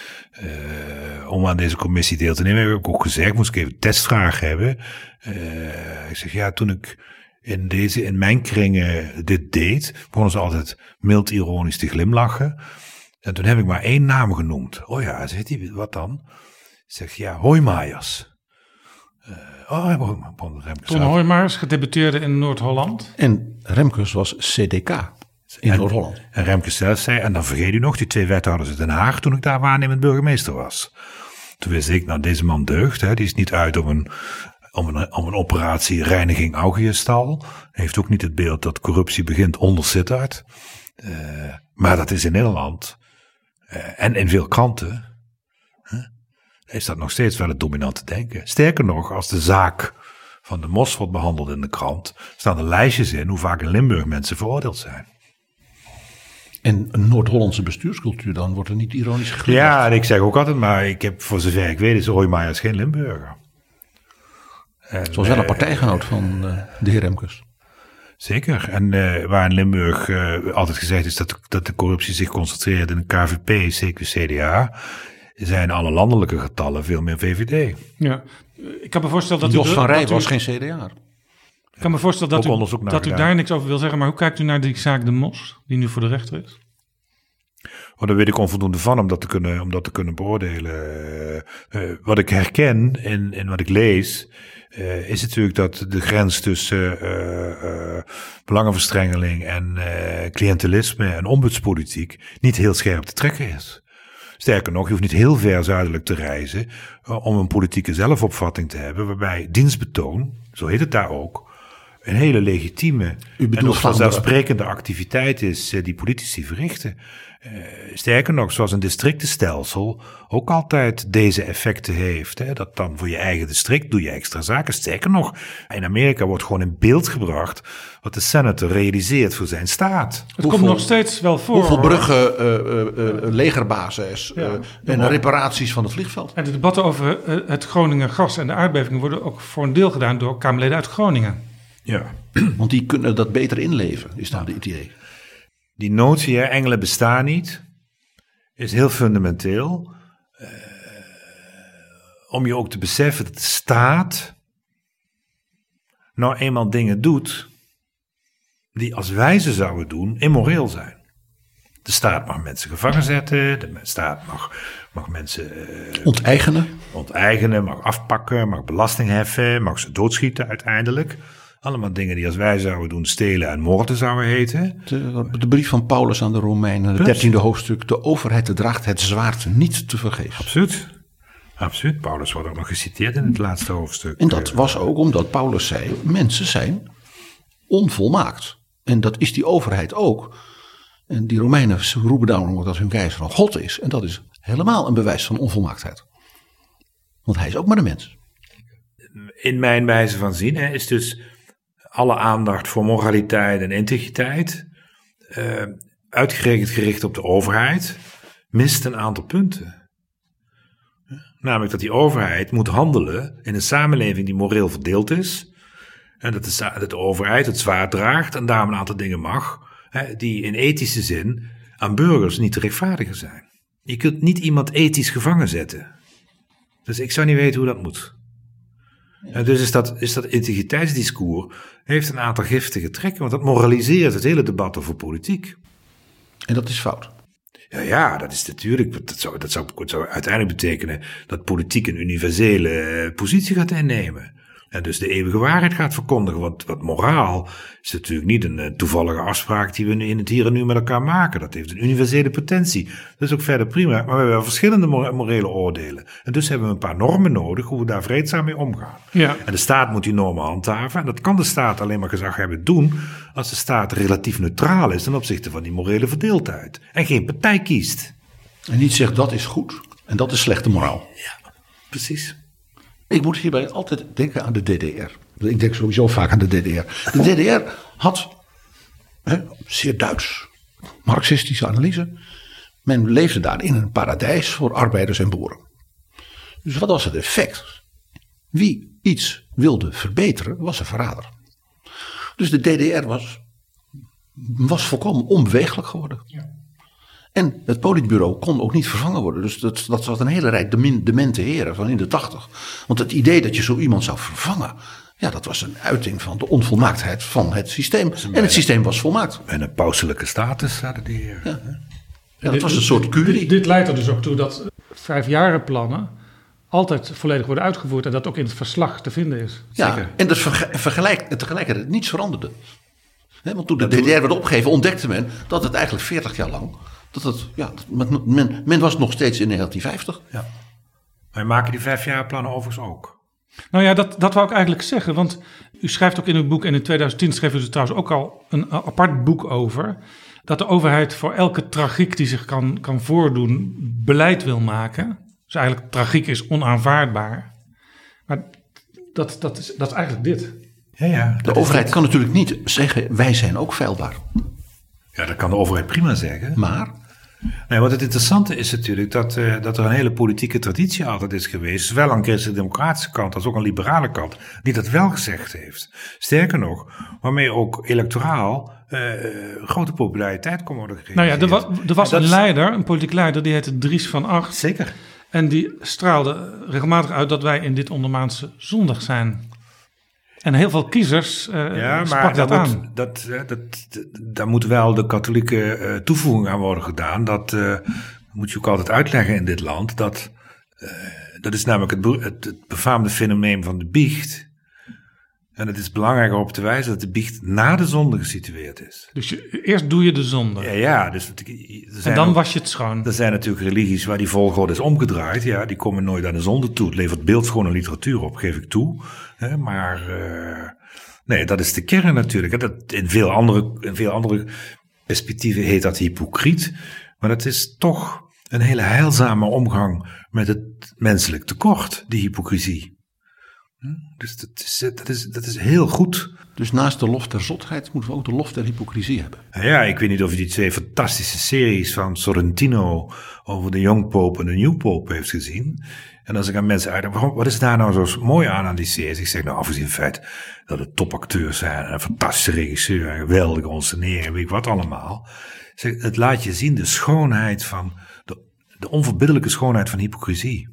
uh, om aan deze commissie deel te nemen, heb ik ook gezegd, moest ik even testvragen hebben. Uh, ik zeg ja, toen ik in, deze, in mijn kringen dit deed, begonnen ze altijd mild ironisch te glimlachen. En toen heb ik maar één naam genoemd. Oh ja, zegt hij, wat dan? Zeg ja, Hoijmaiers. Uh, oh, Remkes. Ton Hoijmaiers gedebuteerde in Noord-Holland. En Remkes was CDK in Noord-Holland. En Remkes zelf zei, en dan vergeet u nog, die twee wethouders in Den Haag toen ik daar waarnemend burgemeester was. Toen wist ik, nou deze man deugt, hè, die is niet uit om een, om een, om een operatie reiniging Augiëstal. Heeft ook niet het beeld dat corruptie begint onder Sittard. Uh, maar dat is in Nederland uh, en in veel kranten is dat nog steeds wel het dominante denken. Sterker nog, als de zaak van de mos wordt behandeld in de krant, staan er lijstjes in hoe vaak in Limburg mensen veroordeeld zijn. En een Noord-Hollandse bestuurscultuur, dan wordt er niet ironisch geglimlacht. Ja, en ik zeg ook altijd, maar ik heb voor zover ik weet, is Roy geen Limburger. Het was wel een partijgenoot van uh, de heer Remkes. Zeker. En uh, waar in Limburg altijd gezegd is dat, dat de corruptie zich concentreert in de KVP, CQ, CDA, zijn alle landelijke getallen veel meer VVD. Ja, ik kan me voorstellen dat Jos u, van Rij was geen CDA. Ik kan me voorstellen dat, u, dat u daar niks over wil zeggen, maar hoe kijkt u naar die zaak De Mos, die nu voor de rechter is? Oh, daar weet ik onvoldoende van om dat te kunnen, om dat te kunnen beoordelen. Uh, wat ik herken en, en wat ik lees, uh, is natuurlijk dat de grens tussen uh, belangenverstrengeling en cliëntelisme en ombudspolitiek niet heel scherp te trekken is. Sterker nog, je hoeft niet heel ver zuidelijk te reizen om een politieke zelfopvatting te hebben waarbij dienstbetoon, zo heet het daar ook, een hele legitieme en ook vanzelfsprekende activiteit is die politici verrichten. Uh, sterker nog, zoals een districtenstelsel ook altijd deze effecten heeft. Hè, dat dan voor je eigen district doe je extra zaken. Sterker nog, in Amerika wordt gewoon in beeld gebracht wat de senator realiseert voor zijn staat. Het komt nog steeds wel voor. Hoeveel bruggen, uh, uh, legerbasis en reparaties van het vliegveld. En de debatten over het Groningen gas en de aardbevingen worden ook voor een deel gedaan door Kamerleden uit Groningen. Ja. <clears throat> Want die kunnen dat beter inleven, is dan het idee die notie, hè, engelen bestaan niet, is heel fundamenteel. Uh, om je ook te beseffen dat de staat nou eenmaal dingen doet die als wij ze zouden doen immoreel zijn. De staat mag mensen gevangen zetten, de staat mag, mag mensen uh, onteigenen. onteigenen, mag afpakken, mag belasting heffen, mag ze doodschieten uiteindelijk. Allemaal dingen die als wij zouden doen stelen en moorden zouden heten. De, de brief van Paulus aan de Romeinen, het dertiende hoofdstuk. De overheid draagt het zwaard niet te vergeven. Absoluut. Absoluut. Paulus wordt ook nog geciteerd in het laatste hoofdstuk. En dat was ook omdat Paulus zei, mensen zijn onvolmaakt. En dat is die overheid ook. En die Romeinen roepen daarom dat hun keizer van God is. En dat is helemaal een bewijs van onvolmaaktheid. Want hij is ook maar een mens. In mijn wijze van zien hè, is dus alle aandacht voor moraliteit en integriteit, uh, uitgerekend gericht op de overheid, mist een aantal punten. Namelijk dat die overheid moet handelen in een samenleving die moreel verdeeld is. En dat de, dat de overheid het zwaar draagt en daarom een aantal dingen mag, hè, die in ethische zin aan burgers niet te rechtvaardigen zijn. Je kunt niet iemand ethisch gevangen zetten. Dus ik zou niet weten hoe dat moet. En dus is dat, is dat integriteitsdiscours heeft een aantal giftige trekken, want dat moraliseert het hele debat over politiek. En dat is fout. Ja, ja, dat is natuurlijk. Dat zou, dat zou, dat zou uiteindelijk betekenen dat politiek een universele eh, positie gaat innemen. En dus de eeuwige waarheid gaat verkondigen. Want wat moraal is natuurlijk niet een eh, toevallige afspraak die we in het hier en nu met elkaar maken. Dat heeft een universele potentie. Dat is ook verder prima. Maar we hebben verschillende morele oordelen. En dus hebben we een paar normen nodig hoe we daar vreedzaam mee omgaan. Ja. En de staat moet die normen handhaven. En dat kan de staat alleen maar gezag hebben doen als de staat relatief neutraal is ten opzichte van die morele verdeeldheid. En geen partij kiest. En niet zegt dat is goed en dat is slechte moraal. Ja, precies. Ik moet hierbij altijd denken aan de DDR. Ik denk sowieso vaak aan de DDR. De DDR had, hè, zeer Duits, marxistische analyse. Men leefde daar in een paradijs voor arbeiders en boeren. Dus wat was het effect? Wie iets wilde verbeteren, was een verrader. Dus de DDR was, was volkomen onbeweeglijk geworden. Ja. En het politbureau kon ook niet vervangen worden. Dus dat, dat zat een hele rij demente heren van in de tachtig. Want het idee dat je zo iemand zou vervangen. Ja, dat was een uiting van de onvolmaaktheid van het systeem. En het systeem was volmaakt. En een pauselijke status hadden die heren. Ja. Ja, dat was een soort curie. Dit, dit leidt er dus ook toe dat vijfjarenplannen altijd volledig worden uitgevoerd en dat ook in het verslag te vinden is. Ja, Zeker. en dat verge- vergelijk, tegelijkertijd niets veranderde. Hè, want toen de DDR werd opgegeven, ontdekte men dat het eigenlijk 40 jaar lang. Dat het, ja, dat men, men, was nog steeds in 1950. Ja. Wij maken die vijfjaarplannen overigens ook. Nou ja, dat, dat wou ik eigenlijk zeggen. Want u schrijft ook in uw boek, en in 2010 schreef u er trouwens ook al een apart boek over. Dat de overheid voor elke tragiek die zich kan, kan voordoen, beleid wil maken. Dus eigenlijk tragiek is onaanvaardbaar. Maar dat, dat, is, dat is eigenlijk dit. Ja, ja. De overheid kan natuurlijk niet zeggen, wij zijn ook feilbaar. Ja, dat kan de overheid prima zeggen. Maar, Nee, wat het interessante is natuurlijk dat, eh, dat er een hele politieke traditie altijd is geweest, zowel aan de christelijk-democratische kant als ook aan de liberale kant, die dat wel gezegd heeft. Sterker nog, waarmee ook electoraal eh, grote populariteit kon worden gegeven. Nou ja, er was, er was een leider, een politiek leider, die heette Dries van Acht. Zeker. En die straalde regelmatig uit dat wij in dit ondermaanse zondag zijn. En heel veel kiezers eh Ja, sprak maar dat daar aan. moet, dat, eh, dat, dat- daar moet wel de katholieke eh, toevoeging aan worden gedaan. Dat eh, moet je ook altijd uitleggen in dit land. Dat, dat is namelijk het, het, het befaamde fenomeen van de biecht. En het is belangrijk om op te wijzen dat de biecht na de zonde gesitueerd is. Dus je, eerst doe je de zonde. Ja, ja dus en dan ook- was je het schoon. er zijn natuurlijk religies waar die volgorde is omgedraaid. Ja, die komen nooit aan de zonde toe. Het levert beeldschone literatuur op, geef ik toe. Maar eh, nee, dat is de kern natuurlijk. Dat, in, veel andere, in veel andere perspectieven heet dat hypocriet. Maar dat is toch een hele heilzame omgang met het menselijk tekort, die hypocrisie. Hm, Dus dat is, dat, is, dat is heel goed. dus naast de lof der zotheid moeten we ook de lof der hypocrisie hebben. Nou Ja, ik weet niet of je die twee fantastische series van Sorrentino over de Young Pope en de New Pope heeft gezien. En als ik aan mensen uit, waarom- wat is daar nou zo mooi aan aan die series? Ik zeg nou, afgezien van het feit dat het topacteurs zijn, en een fantastische regisseur, en geweldige onseneren, weet ik wat allemaal. Zeg, het laat je zien de schoonheid van, de, de onverbiddelijke schoonheid van hypocrisie.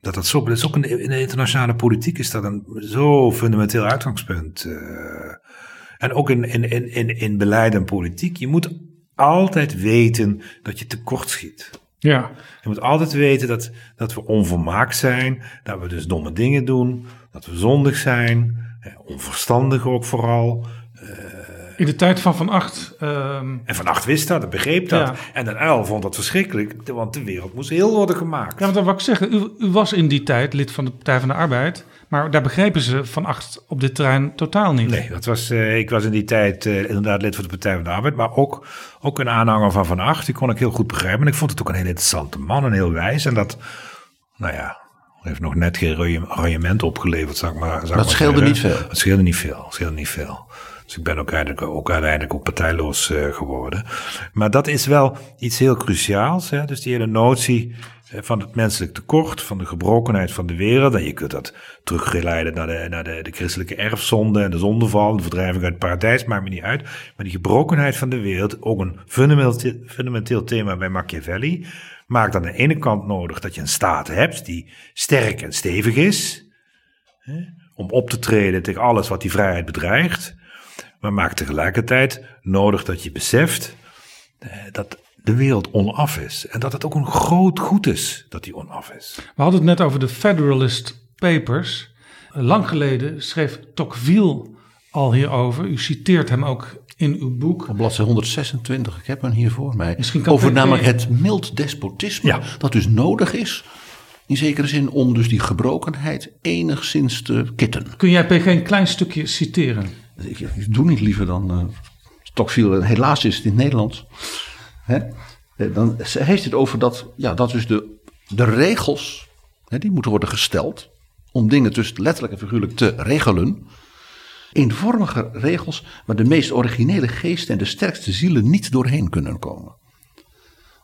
Dat dat zo, dat is ook in de, in de internationale politiek is dat een zo fundamenteel uitgangspunt. eh. En ook in, in, in, in, in beleid en politiek. Je moet altijd weten dat je tekortschiet. Ja. Je moet altijd weten dat, dat we onvolmaakt zijn. Dat we dus domme dingen doen. Dat we zondig zijn. eh, Onverstandig ook vooral. In de tijd van Van Acht. ehm, En Van Acht wist dat, en begreep dat. Ja. En Den Uil vond dat verschrikkelijk. Want de wereld moest heel worden gemaakt. ja, want dat wou ik zeggen. U, u was in die tijd lid van de Partij van de Arbeid. Maar daar begrepen ze Van Acht op dit terrein totaal niet. Nee, dat was, eh, ik was in die tijd eh, inderdaad lid van de Partij van de Arbeid, maar ook, ook een aanhanger van Van Acht. Die kon ik heel goed begrijpen. En ik vond het ook een heel interessante man en heel wijs. En dat, nou ja, heeft nog net geen reuiement opgeleverd, ik maar, ik Dat maar scheelde zeggen. niet veel. Het scheelde niet veel, scheelde niet veel. Dus ik ben ook uiteindelijk ook, uiteindelijk ook partijloos eh, geworden. Maar dat is wel iets heel cruciaals. Hè? Dus die hele notie eh, van het menselijk tekort, van de gebrokenheid van de wereld. En je kunt dat teruggeleiden naar de, naar de, de christelijke erfzonde en de zondeval, de verdrijving uit het paradijs, maakt me niet uit. Maar die gebrokenheid van de wereld, ook een fundamenteel, fundamenteel thema bij Machiavelli, maakt aan de ene kant nodig dat je een staat hebt die sterk en stevig is, hè, om op te treden tegen alles wat die vrijheid bedreigt. Maar maakt tegelijkertijd nodig dat je beseft eh, dat de wereld onaf is. En dat het ook een groot goed is dat die onaf is. We hadden het net over de Federalist Papers. Lang geleden schreef Tocqueville al hierover. U citeert hem ook in uw boek. Op bladzijde 126, ik heb hem hier voor mij. Misschien kan Over namelijk het mild despotisme. Ja. Dat dus nodig is, in zekere zin, om dus die gebrokenheid enigszins te kitten. Kun jij PG een klein stukje citeren? Ik, doe niet liever dan uh, Tocqueville. Helaas is het in het Nederlands. Hè? Eh, Dan heeft het over dat, ja, dat dus de, de regels, hè, die moeten worden gesteld. Om dingen tussen letterlijk en figuurlijk te regelen. Eenvormige regels waar de meest originele geesten en de sterkste zielen niet doorheen kunnen komen.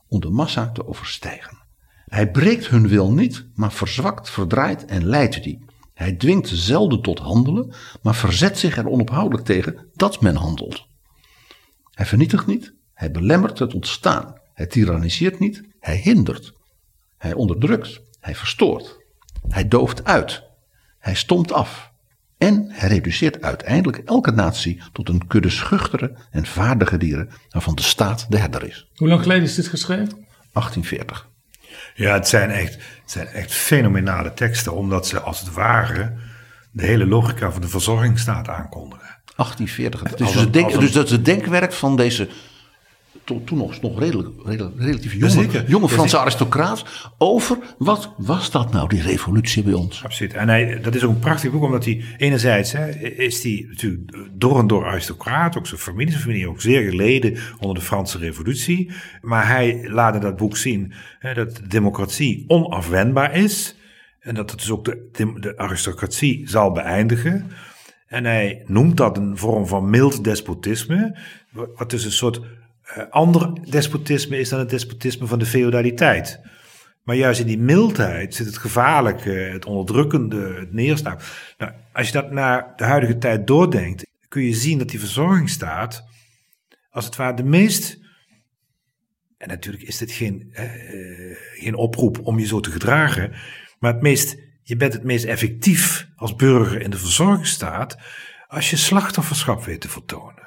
Om de massa te overstijgen. Hij breekt hun wil niet, maar verzwakt, verdraait en leidt die. Hij dwingt zelden tot handelen, maar verzet zich er onophoudelijk tegen dat men handelt. Hij vernietigt niet, hij belemmert het ontstaan. Hij tyranniseert niet, hij hindert. Hij onderdrukt, hij verstoort. Hij dooft uit, hij stomt af. En hij reduceert uiteindelijk elke natie tot een kudde schuchtere en vaardige dieren waarvan de staat de herder is. Hoe lang geleden is dit geschreven? 1840. Ja, het zijn echt, het zijn echt fenomenale teksten, omdat ze als het ware de hele logica van de verzorgingsstaat aankondigen. 1840. Dus, Als dus, een- het denk- als een- dus dat is het denkwerk van deze to- toen nog, nog redelijk, redelijk, relatief jonge, Jazeker. jonge Franse Jazeker. aristocraat over wat was dat nou, die revolutie bij ons? Absoluut. En hij, dat is ook een prachtig boek, omdat hij enerzijds hè, is hij natuurlijk door en door aristocraat, ook zijn familie, zijn familie ook zeer geleden onder de Franse revolutie. Maar hij laat in dat boek zien hè, dat de democratie onafwendbaar is. En dat het dus ook de, de, aristocratie zal beëindigen. En hij noemt dat een vorm van mild despotisme, wa- wat dus een soort ander despotisme is dan het despotisme van de feodaliteit. Maar juist in die mildheid zit het gevaarlijke, het onderdrukkende, het neerslaan. Nou, als je dat naar de huidige tijd doordenkt, kun je zien dat die verzorgingsstaat, als het ware de meest. En natuurlijk is dit geen, eh, geen oproep om je zo te gedragen, maar het meest, je bent het meest effectief als burger in de verzorgingsstaat als je slachtofferschap weet te vertonen.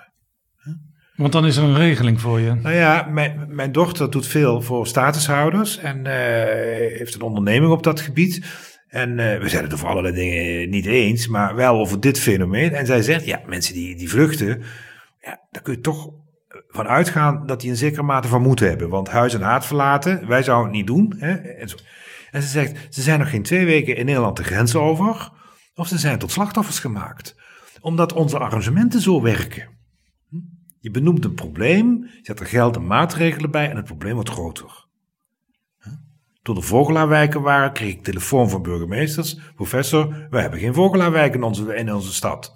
Want dan is er een regeling voor je. Nou ja, mijn, mijn dochter doet veel voor statushouders en eh, heeft een onderneming op dat gebied. En eh, we zijn het over allerlei dingen niet eens, maar wel over dit fenomeen. En zij zegt, ja, mensen die, die vluchten, ja, daar kun je toch van uitgaan dat die een zekere mate van moed hebben. Want huis en haat verlaten, wij zouden het niet doen. Hè? En, en ze zegt, ze zijn nog geen twee weken in Nederland de grens over, of ze zijn tot slachtoffers gemaakt. Omdat onze arrangementen zo werken. Je benoemt een probleem, je zet er geld en maatregelen bij en het probleem wordt groter. Toen de vogelaarwijken waren, kreeg ik telefoon van burgemeesters. Professor, wij hebben geen vogelaarwijk in onze, in onze stad.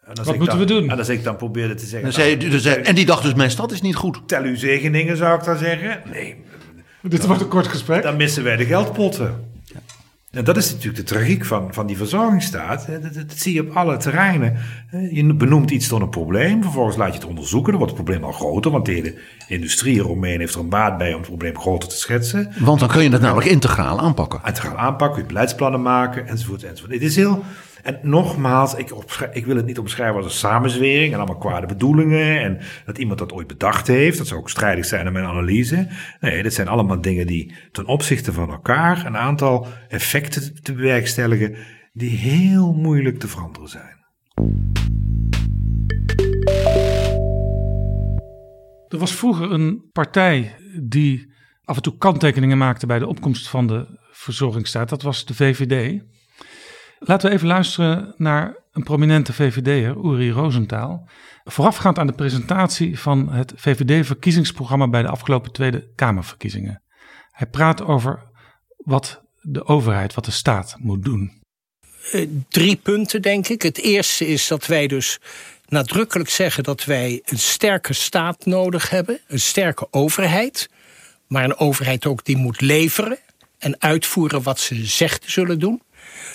En als Wat ik moeten dan, we doen? En als ik dan probeerde te zeggen, zei, nou, dus, en die dacht dus, mijn stad is niet goed. tel uw zegeningen zou ik dan zeggen. Nee, Dit wordt een kort gesprek. dan missen wij de geldpotten. En dat is natuurlijk de tragiek van, van die verzorgingsstaat. Dat, dat, dat zie je op alle terreinen. Je benoemt iets tot een probleem, vervolgens laat je het onderzoeken. Dan wordt het probleem al groter, want de hele industrie eromheen heeft er een baat bij om het probleem groter te schetsen. Want dan kun je het namelijk integraal aanpakken. En te gaan aanpakken, kun je beleidsplannen maken, enzovoort, enzovoort. Het is heel... En nogmaals, ik, ik wil het niet omschrijven als een samenzwering en allemaal kwade bedoelingen en dat iemand dat ooit bedacht heeft. Dat zou ook strijdig zijn aan mijn analyse. Nee, dit zijn allemaal dingen die ten opzichte van elkaar een aantal effecten te bewerkstelligen die heel moeilijk te veranderen zijn. Er was vroeger een partij die af en toe kanttekeningen maakte bij de opkomst van de verzorgingsstaat. Dat was de VVD. Laten we even luisteren naar een prominente VVD'er, Uri Rosenthal. Voorafgaand aan de presentatie van het VVD-verkiezingsprogramma bij de afgelopen Tweede Kamerverkiezingen. Hij praat over wat de overheid, wat de staat moet doen. Eh, drie punten, denk ik. Het eerste is dat wij dus nadrukkelijk zeggen dat wij een sterke staat nodig hebben, een sterke overheid, maar een overheid ook die moet leveren en uitvoeren wat ze zegt te zullen doen.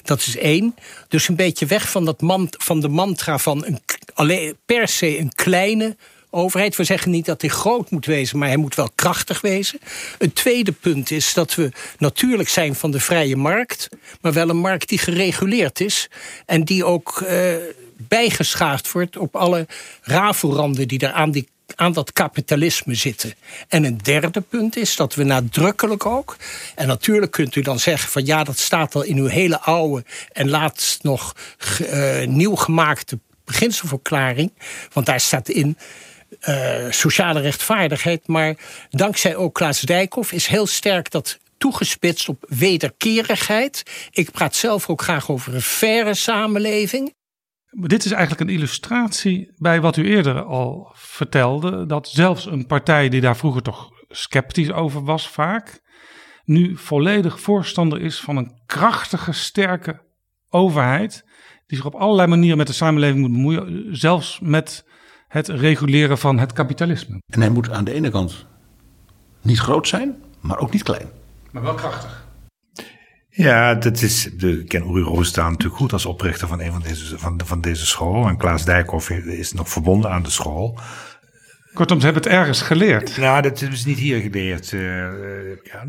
Dat is één. Dus een beetje weg van, dat van de mantra van alleen, per se een kleine overheid. We zeggen niet dat hij groot moet wezen, maar hij moet wel krachtig wezen. Een tweede punt is dat we natuurlijk zijn van de vrije markt, maar wel een markt die gereguleerd is en die ook eh, bijgeschaafd wordt op alle rafelranden die er aan die aan dat kapitalisme zitten. En een derde punt is dat we nadrukkelijk ook... en natuurlijk kunt u dan zeggen van ja, dat staat al in uw hele oude... en laatst nog eh, nieuw gemaakte beginselverklaring... want daar staat in eh, sociale rechtvaardigheid... maar dankzij ook Klaas Dijkhoff is heel sterk dat toegespitst op wederkerigheid. Ik praat zelf ook graag over een faire samenleving... Dit is eigenlijk een illustratie bij wat u eerder al vertelde. Dat zelfs een partij die daar vroeger toch sceptisch over was, vaak. nu volledig voorstander is van een krachtige, sterke overheid. die zich op allerlei manieren met de samenleving moet bemoeien. zelfs met het reguleren van het kapitalisme. En hij moet aan de ene kant niet groot zijn, maar ook niet klein. Maar wel krachtig. Ja, dat is, ik ken Uri Roostaan natuurlijk goed als oprichter van een van deze, van, van deze school. En Klaas Dijkhoff is nog verbonden aan de school. Kortom, ze hebben het ergens geleerd. Nou, dat is niet hier geleerd. eh, eh.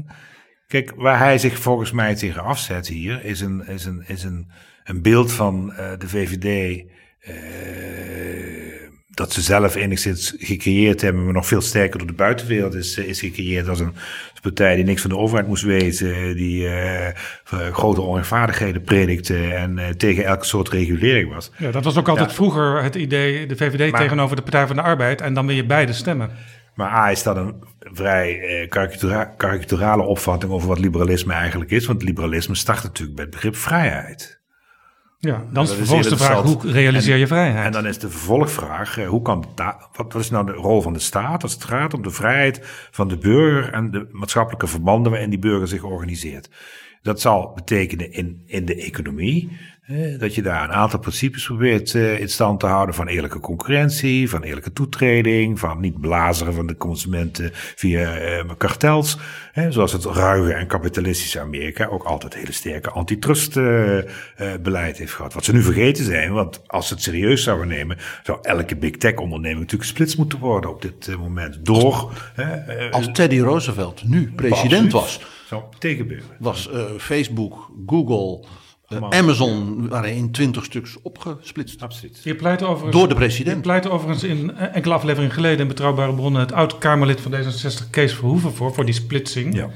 Kijk, waar hij zich volgens mij tegen afzet hier, is een, is een, is een, een beeld van de VVD dat ze zelf enigszins gecreëerd hebben, maar nog veel sterker door de buitenwereld is, is gecreëerd als een partij die niks van de overheid moest weten, die uh, grote onrechtvaardigheden predikte en uh, tegen elke soort regulering was. Ja, dat was ook altijd vroeger het idee, de VVD tegenover de Partij van de Arbeid en dan wil je beide stemmen. Maar A is dat een vrij eh, karikaturale opvatting over wat liberalisme eigenlijk is. Want liberalisme start natuurlijk bij het begrip vrijheid. Ja, dan is vervolgens de vraag, hoe realiseer je vrijheid? En dan is de vervolgvraag, hoe kan wat, is nou de rol van de staat als het gaat om de vrijheid van de burger en de maatschappelijke verbanden waarin die burger zich organiseert? Dat zal betekenen in, in de economie dat je daar een aantal principes probeert uh, in stand te houden van eerlijke concurrentie, van eerlijke toetreding, van niet blazeren van de consumenten via uh, kartels. Zoals het ruige en kapitalistische Amerika ook altijd hele sterke antitrustbeleid uh, heeft gehad. Wat ze nu vergeten zijn, want als ze het serieus zouden nemen, zou elke big tech onderneming natuurlijk gesplitst moeten worden op dit moment. Door. als Teddy Roosevelt nu president was. Zou tegenbeuren. Was Facebook, Google. Uh, Amazon waren in twintig stuks opgesplitst. Absoluut. Je pleit overigens, Door de president. Je pleit overigens in enkele afleveringen geleden in Betrouwbare Bronnen het oud-Kamerlid van D66 Kees Verhoeven voor, voor die splitsing. Ja.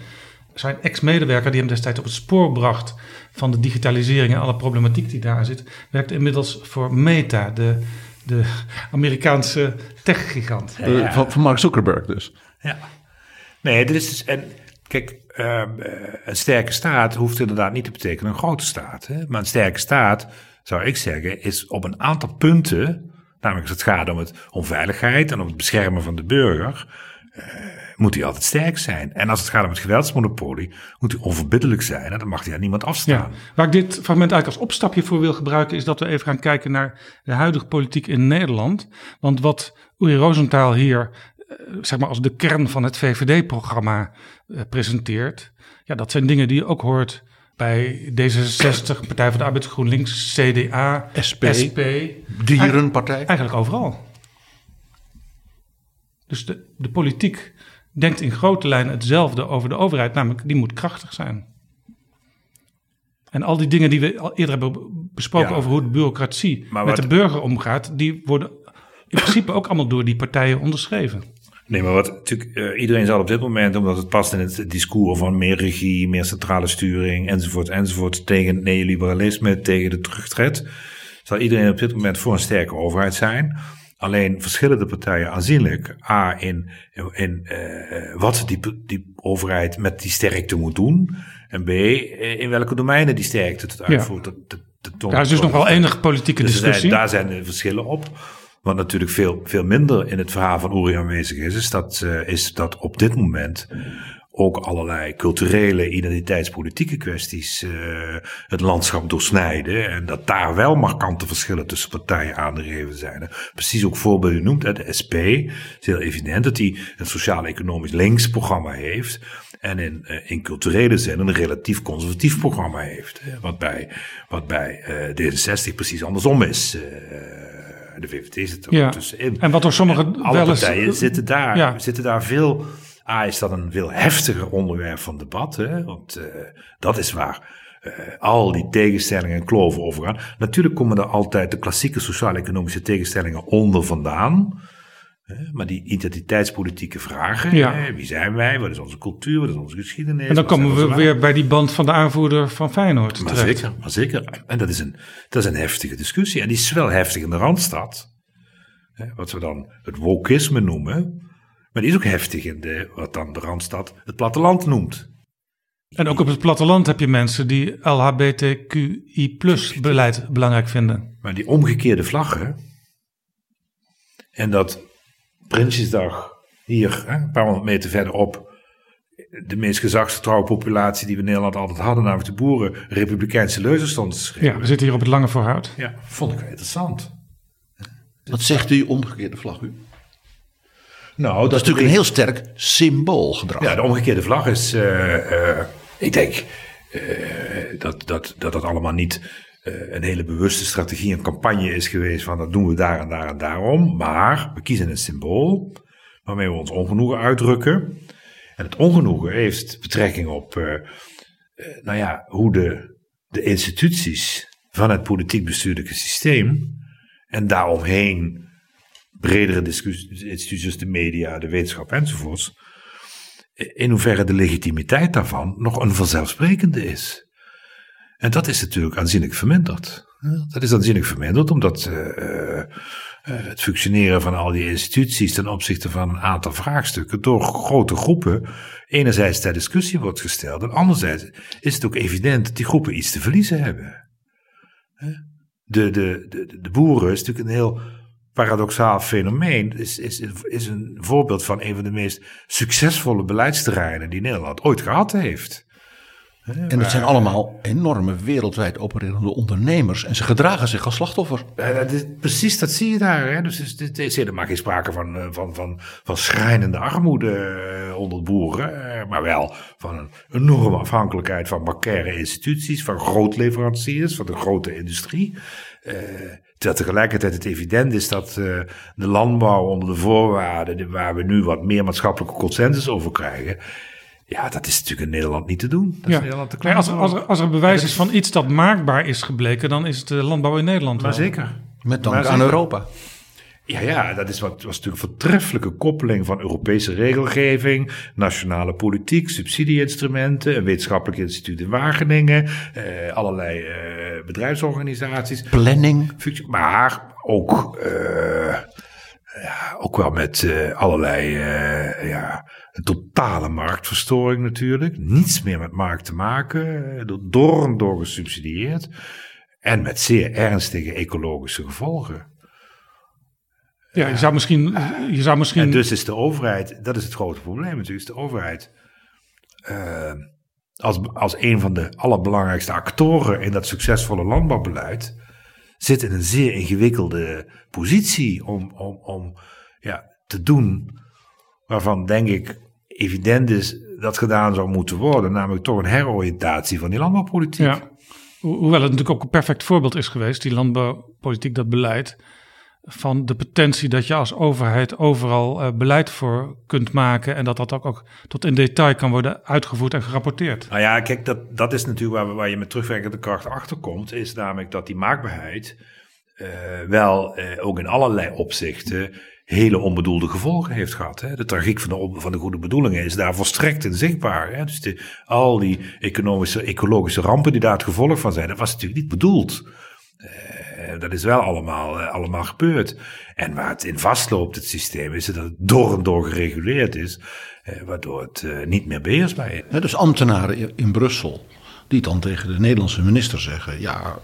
Zijn ex-medewerker die hem destijds op het spoor bracht van de digitalisering en alle problematiek die daar zit, werkt inmiddels voor Meta, de, de Amerikaanse techgigant. Ja, Van, van Mark Zuckerberg dus. Ja. Nee, dit is dus, en kijk, uh, een sterke staat hoeft inderdaad niet te betekenen een grote staat. Hè? Maar een sterke staat, zou ik zeggen, is op een aantal punten, namelijk als het gaat om, het, om veiligheid en om het beschermen van de burger, uh, moet hij altijd sterk zijn. En als het gaat om het geweldsmonopolie, moet hij onverbiddelijk zijn. En dan mag hij aan niemand afstaan. Ja, waar ik dit fragment eigenlijk als opstapje voor wil gebruiken, is dat we even gaan kijken naar de huidige politiek in Nederland. Want wat Uri Rosenthal hier zeg maar als de kern van het VVD-programma uh, presenteert. Ja, dat zijn dingen die je ook hoort bij D66, Partij van de Arbeid, GroenLinks, CDA, SP, SP Dierenpartij. Eigenlijk overal. Dus de, de politiek denkt in grote lijnen hetzelfde over de overheid, namelijk die moet krachtig zijn. En al die dingen die we al eerder hebben besproken over hoe de bureaucratie met de burger omgaat, die worden in principe ook allemaal door die partijen onderschreven. Nee, maar wat natuurlijk uh, iedereen zal op dit moment, omdat het past in het discours van meer regie, meer centrale sturing enzovoort enzovoort tegen neoliberalisme, tegen de terugtred, zal iedereen op dit moment voor een sterke overheid zijn. Alleen verschillen de partijen aanzienlijk. A, in, in uh, wat die, die overheid met die sterkte moet doen. En B, in welke domeinen die sterkte tot uitvoert. Ja. Dat, dat, Daar is dus nog wel enige politieke dus discussie. daar zijn de verschillen op. Wat natuurlijk veel, veel minder in het verhaal van Uri aanwezig is, is dat, uh, is dat op dit moment ook allerlei culturele, identiteitspolitieke kwesties uh, het landschap doorsnijden. En dat daar wel markante verschillen tussen partijen aangegeven zijn. Precies ook voorbeelden noemt. De SP is heel evident dat die een sociaal-economisch links programma heeft. En in, uh, in culturele zin een relatief conservatief programma heeft. Wat bij, wat bij uh, D66 precies andersom is de VVD zit er ja. tussenin. En wat er sommige en alle partijen zitten daar, ja. zitten daar veel. A is dat een veel heftiger onderwerp van debat, hè? want uh, dat is waar. Uh, al die tegenstellingen en kloven overgaan. Natuurlijk komen er altijd de klassieke sociaal-economische tegenstellingen onder vandaan. Maar die identiteitspolitieke vragen, ja. hè, wie zijn wij, wat is onze cultuur, wat is onze geschiedenis. En dan komen we weer bij die band van de aanvoerder van Feyenoord maar Zeker, maar zeker. En dat is, een, dat is een heftige discussie. En die is wel heftig in de Randstad. Hè, wat we dan het wokisme noemen. Maar die is ook heftig in de, wat dan de Randstad het platteland noemt. En ook op het platteland heb je mensen die LHBTQI beleid belangrijk vinden. Maar die omgekeerde vlaggen en dat Prinsjesdag hier, hè, een paar honderd meter verderop, de meest gezagsgetrouwe populatie die we in Nederland altijd hadden, namelijk de boeren, republikeinse leuzen stonden te schrijven. Ja, we zitten hier op het Lange Voorhout. Ja, vond ik wel interessant. Wat zegt die omgekeerde vlag u? Nou, dat, is natuurlijk een heel sterk symboolgedrag. Ja, de omgekeerde vlag is, uh, uh, ik denk uh, dat, dat, dat dat allemaal niet uh, een hele bewuste strategie en campagne is geweest van dat doen we daar en daar en daarom. Maar we kiezen een symbool waarmee we ons ongenoegen uitdrukken. En het ongenoegen heeft betrekking op, uh, uh, nou ja, hoe de, de instituties van het politiek bestuurlijke systeem. En daaromheen bredere discussies, de media, de wetenschap enzovoorts. In hoeverre de legitimiteit daarvan nog een vanzelfsprekende is. En dat is natuurlijk aanzienlijk verminderd. Dat is aanzienlijk verminderd omdat uh, het functioneren van al die instituties ten opzichte van een aantal vraagstukken door grote groepen enerzijds ter discussie wordt gesteld en anderzijds is het ook evident dat die groepen iets te verliezen hebben. De, de, de, de boeren is natuurlijk een heel paradoxaal fenomeen. Is, is, is een voorbeeld van een van de meest succesvolle beleidsterreinen die Nederland ooit gehad heeft. En het zijn allemaal enorme wereldwijd opererende ondernemers. En ze gedragen zich als slachtoffer. precies, dat zie je daar. Hè? Dus er is helemaal geen sprake van, eh, van, van, van schrijnende armoede eh, onder boeren. Eh, maar wel van een enorme afhankelijkheid van bankaire instituties. Van grootleveranciers, van de grote industrie. terwijl tegelijkertijd het evident is dat de landbouw onder de voorwaarden... waar we nu wat meer maatschappelijke consensus over krijgen ja, dat is natuurlijk in Nederland niet te doen. Dat ja. is Nederland te nee, als, er, als, er, als er bewijs is van iets dat maakbaar is gebleken, dan is het de landbouw in Nederland. Maar zeker. Met dank aan Europa. Ja, ja, dat is wat, was natuurlijk een voortreffelijke koppeling van Europese regelgeving, nationale politiek, subsidieinstrumenten, een wetenschappelijk instituut in Wageningen, eh, allerlei eh, bedrijfsorganisaties. Planning. Maar ook, eh, ja, ook wel met uh, allerlei uh, ja, totale marktverstoring natuurlijk. Niets meer met markt te maken. Door en door gesubsidieerd. En met zeer ernstige ecologische gevolgen. Ja, je zou misschien. Je zou misschien... En dus is de overheid, dat is het grote probleem natuurlijk, is de overheid. Uh, als, als een van de allerbelangrijkste actoren in dat succesvolle landbouwbeleid. zit in een zeer ingewikkelde positie om, om, om ja, te doen waarvan denk ik evident is dat gedaan zou moeten worden, namelijk toch een heroriëntatie van die landbouwpolitiek. Ja. hoewel het natuurlijk ook een perfect voorbeeld is geweest, die landbouwpolitiek, dat beleid, van de potentie dat je als overheid overal uh, beleid voor kunt maken en dat dat ook, ook tot in detail kan worden uitgevoerd en gerapporteerd. Nou ja, kijk, dat, dat is natuurlijk waar, waar je met terugwerkende kracht achter komt, is namelijk dat die maakbaarheid uh, wel uh, ook in allerlei opzichten hele onbedoelde gevolgen heeft gehad. Hè. De tragiek van de, van de goede bedoelingen is daar volstrekt in zichtbaar. Hè. Dus al die economische, ecologische rampen die daar het gevolg van zijn, dat was natuurlijk niet bedoeld. Uh, dat is wel allemaal, uh, allemaal gebeurd. En waar het in vastloopt, het systeem, is dat het door en door gereguleerd is, uh, waardoor het niet meer beheersbaar is. dus ambtenaren in Brussel, die dan tegen de Nederlandse minister zeggen: ja,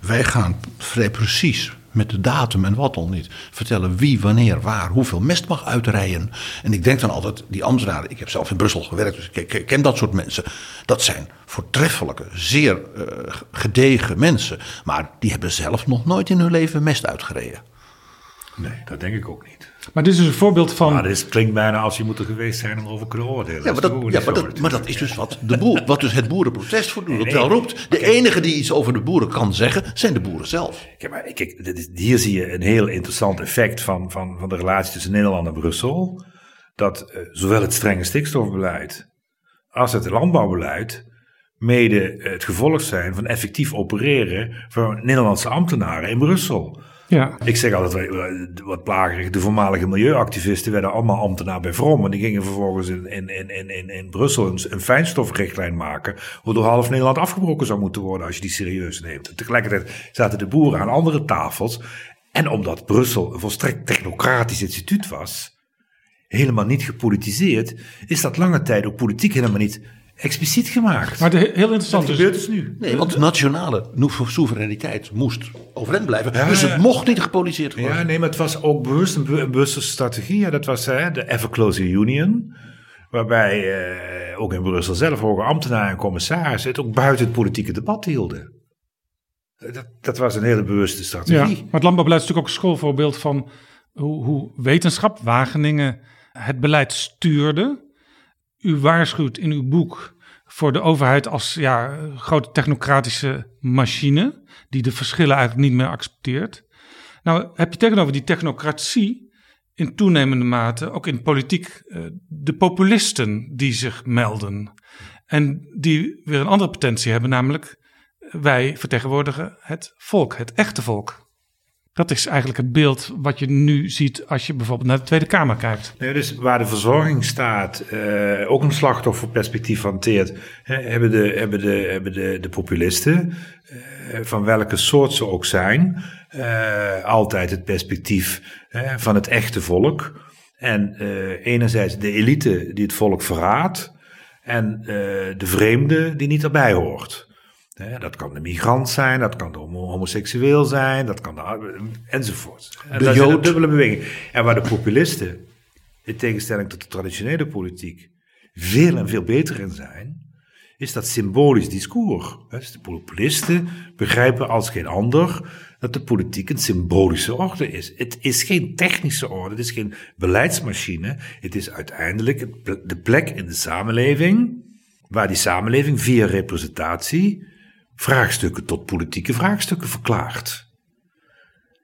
wij gaan vrij precies met de datum en wat dan niet. Vertellen wie, wanneer, waar, hoeveel mest mag uitrijden. En ik denk dan altijd, die ambtenaren, ik heb zelf in Brussel gewerkt, dus ik ken dat soort mensen. Dat zijn voortreffelijke, zeer uh, gedegen mensen. Maar die hebben zelf nog nooit in hun leven mest uitgereden. Nee, dat denk ik ook niet. Maar dit is een voorbeeld van. Maar dit klinkt bijna als je moet er geweest zijn om over kunnen oordelen. Ja, maar dat, ja, maar dat, maar dat is dus wat, de boer, wat dus het boerenprotest voortdurend nee, wel roept. De enige die iets over de boeren kan zeggen, zijn de boeren zelf. Kijk, maar kijk, hier zie je een heel interessant effect van, van, van de relatie tussen Nederland en Brussel. Dat uh, zowel het strenge stikstofbeleid als het landbouwbeleid mede het gevolg zijn van effectief opereren van Nederlandse ambtenaren in Brussel. Ja. Ik zeg altijd wat plagerig, de voormalige milieuactivisten werden allemaal ambtenaar bij Vrom. En die gingen vervolgens in, in, in, in, in Brussel een, een fijnstofrichtlijn maken. Waardoor half Nederland afgebroken zou moeten worden als je die serieus neemt. Tegelijkertijd zaten de boeren aan andere tafels. En omdat Brussel een volstrekt technocratisch instituut was, helemaal niet gepolitiseerd, is dat lange tijd ook politiek helemaal niet expliciet gemaakt. Maar de, heel interessant dat gebeurt dus nu. Nee, want de nationale soevereiniteit moest overeind blijven. dus het mocht niet gepolitiseerd worden. Ja, nee, maar het was ook bewust een, bewuste strategie. Ja, dat was hè, de Ever Closer Union. Waarbij eh, ook in Brussel zelf hoge ambtenaren en commissarissen het ook buiten het politieke debat hielden. Dat, dat was een hele bewuste strategie. Ja, maar het landbouwbeleid is natuurlijk ook een schoolvoorbeeld van hoe, hoe wetenschap, Wageningen, het beleid stuurde u waarschuwt in uw boek voor de overheid als ja, grote technocratische machine, die de verschillen eigenlijk niet meer accepteert. Nou, heb je tegenover die technocratie in toenemende mate, ook in politiek, eh, de populisten die zich melden. En die weer een andere potentie hebben, namelijk wij vertegenwoordigen het volk, het echte volk. Dat is eigenlijk het beeld wat je nu ziet als je bijvoorbeeld naar de Tweede Kamer kijkt. Nee, dus waar de verzorgingsstaat uh, ook een slachtofferperspectief hanteert, hè, hebben, de, hebben, de, hebben de, de populisten, uh, van welke soort ze ook zijn, uh, altijd het perspectief van het echte volk. En enerzijds de elite die het volk verraadt, en de vreemde die niet erbij hoort dat kan de migrant zijn, dat kan de homoseksueel zijn, dat kan de, enzovoort. En de dat Jood. is een dubbele beweging. En waar de populisten, in tegenstelling tot de traditionele politiek, veel en veel beter in zijn, is dat symbolisch discours. Dus de populisten begrijpen als geen ander dat de politiek een symbolische orde is. Het is geen technische orde, het is geen beleidsmachine. Het is uiteindelijk de plek in de samenleving waar die samenleving via representatie vraagstukken tot politieke vraagstukken verklaart.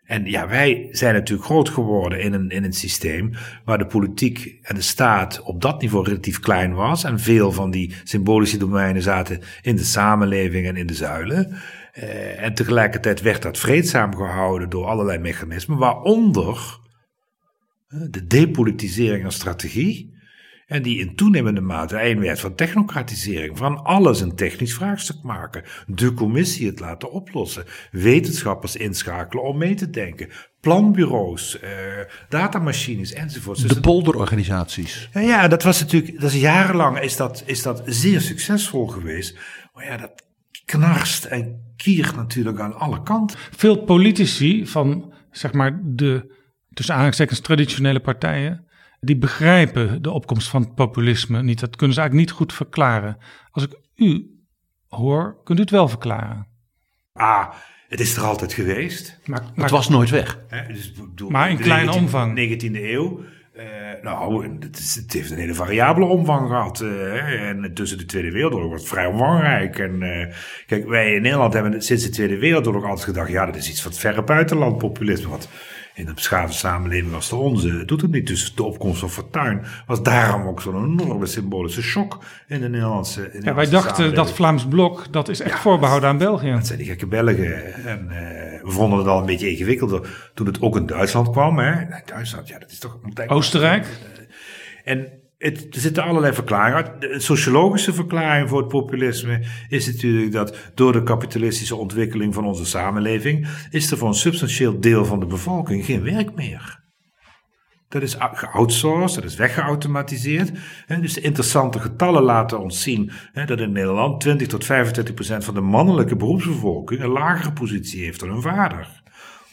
En ja, wij zijn natuurlijk groot geworden in een, in een systeem waar de politiek en de staat op dat niveau relatief klein was. En veel van die symbolische domeinen zaten in de samenleving en in de zuilen. Eh, en tegelijkertijd werd dat vreedzaam gehouden door allerlei mechanismen, waaronder eh, de depolitisering als strategie. En die in toenemende mate een werd van technocratisering, van alles een technisch vraagstuk maken, de commissie het laten oplossen, wetenschappers inschakelen om mee te denken, planbureaus, eh, datamachines enzovoort. De polderorganisaties. Ja, ja, dat was natuurlijk, dat is jarenlang is dat, is dat zeer succesvol geweest. Maar ja, dat knarst en kiert natuurlijk aan alle kanten. Veel politici van, zeg maar, de tussen aanhalingstekens traditionele partijen die begrijpen de opkomst van het populisme niet. Dat kunnen ze eigenlijk niet goed verklaren. Als ik u hoor, kunt u het wel verklaren. Ah, het is er altijd geweest. Maar, het was nooit weg. dus, maar in kleine omvang. 19e eeuw. Uh, nou, het, is, het, heeft een hele variabele omvang gehad. Uh, en tussen de Tweede Wereldoorlog was het vrij omvangrijk. En uh, kijk, wij in Nederland hebben sinds de Tweede Wereldoorlog altijd gedacht: ja, dat is iets van het verre buitenland populisme. Wat in een beschaafde samenleving als de onze doet het niet. Dus de opkomst van Fortuyn was daarom ook zo'n enorme symbolische shock in de Nederlandse. In de ja, wij dachten dat Vlaams blok, dat is echt ja, voorbehouden aan België. Dat zijn die gekke Belgen. En uh, we vonden het al een beetje ingewikkelder toen het ook in Duitsland kwam. Hè. Duitsland, ja, dat is toch... Oostenrijk? En het, er zitten allerlei verklaringen. De sociologische verklaring voor het populisme is natuurlijk dat door de kapitalistische ontwikkeling van onze samenleving is er voor een substantieel deel van de bevolking geen werk meer. Dat is geoutsourced, dat is weggeautomatiseerd. Dus de interessante getallen laten ons zien dat in Nederland 20 tot 25 procent van de mannelijke beroepsbevolking een lagere positie heeft dan hun vader.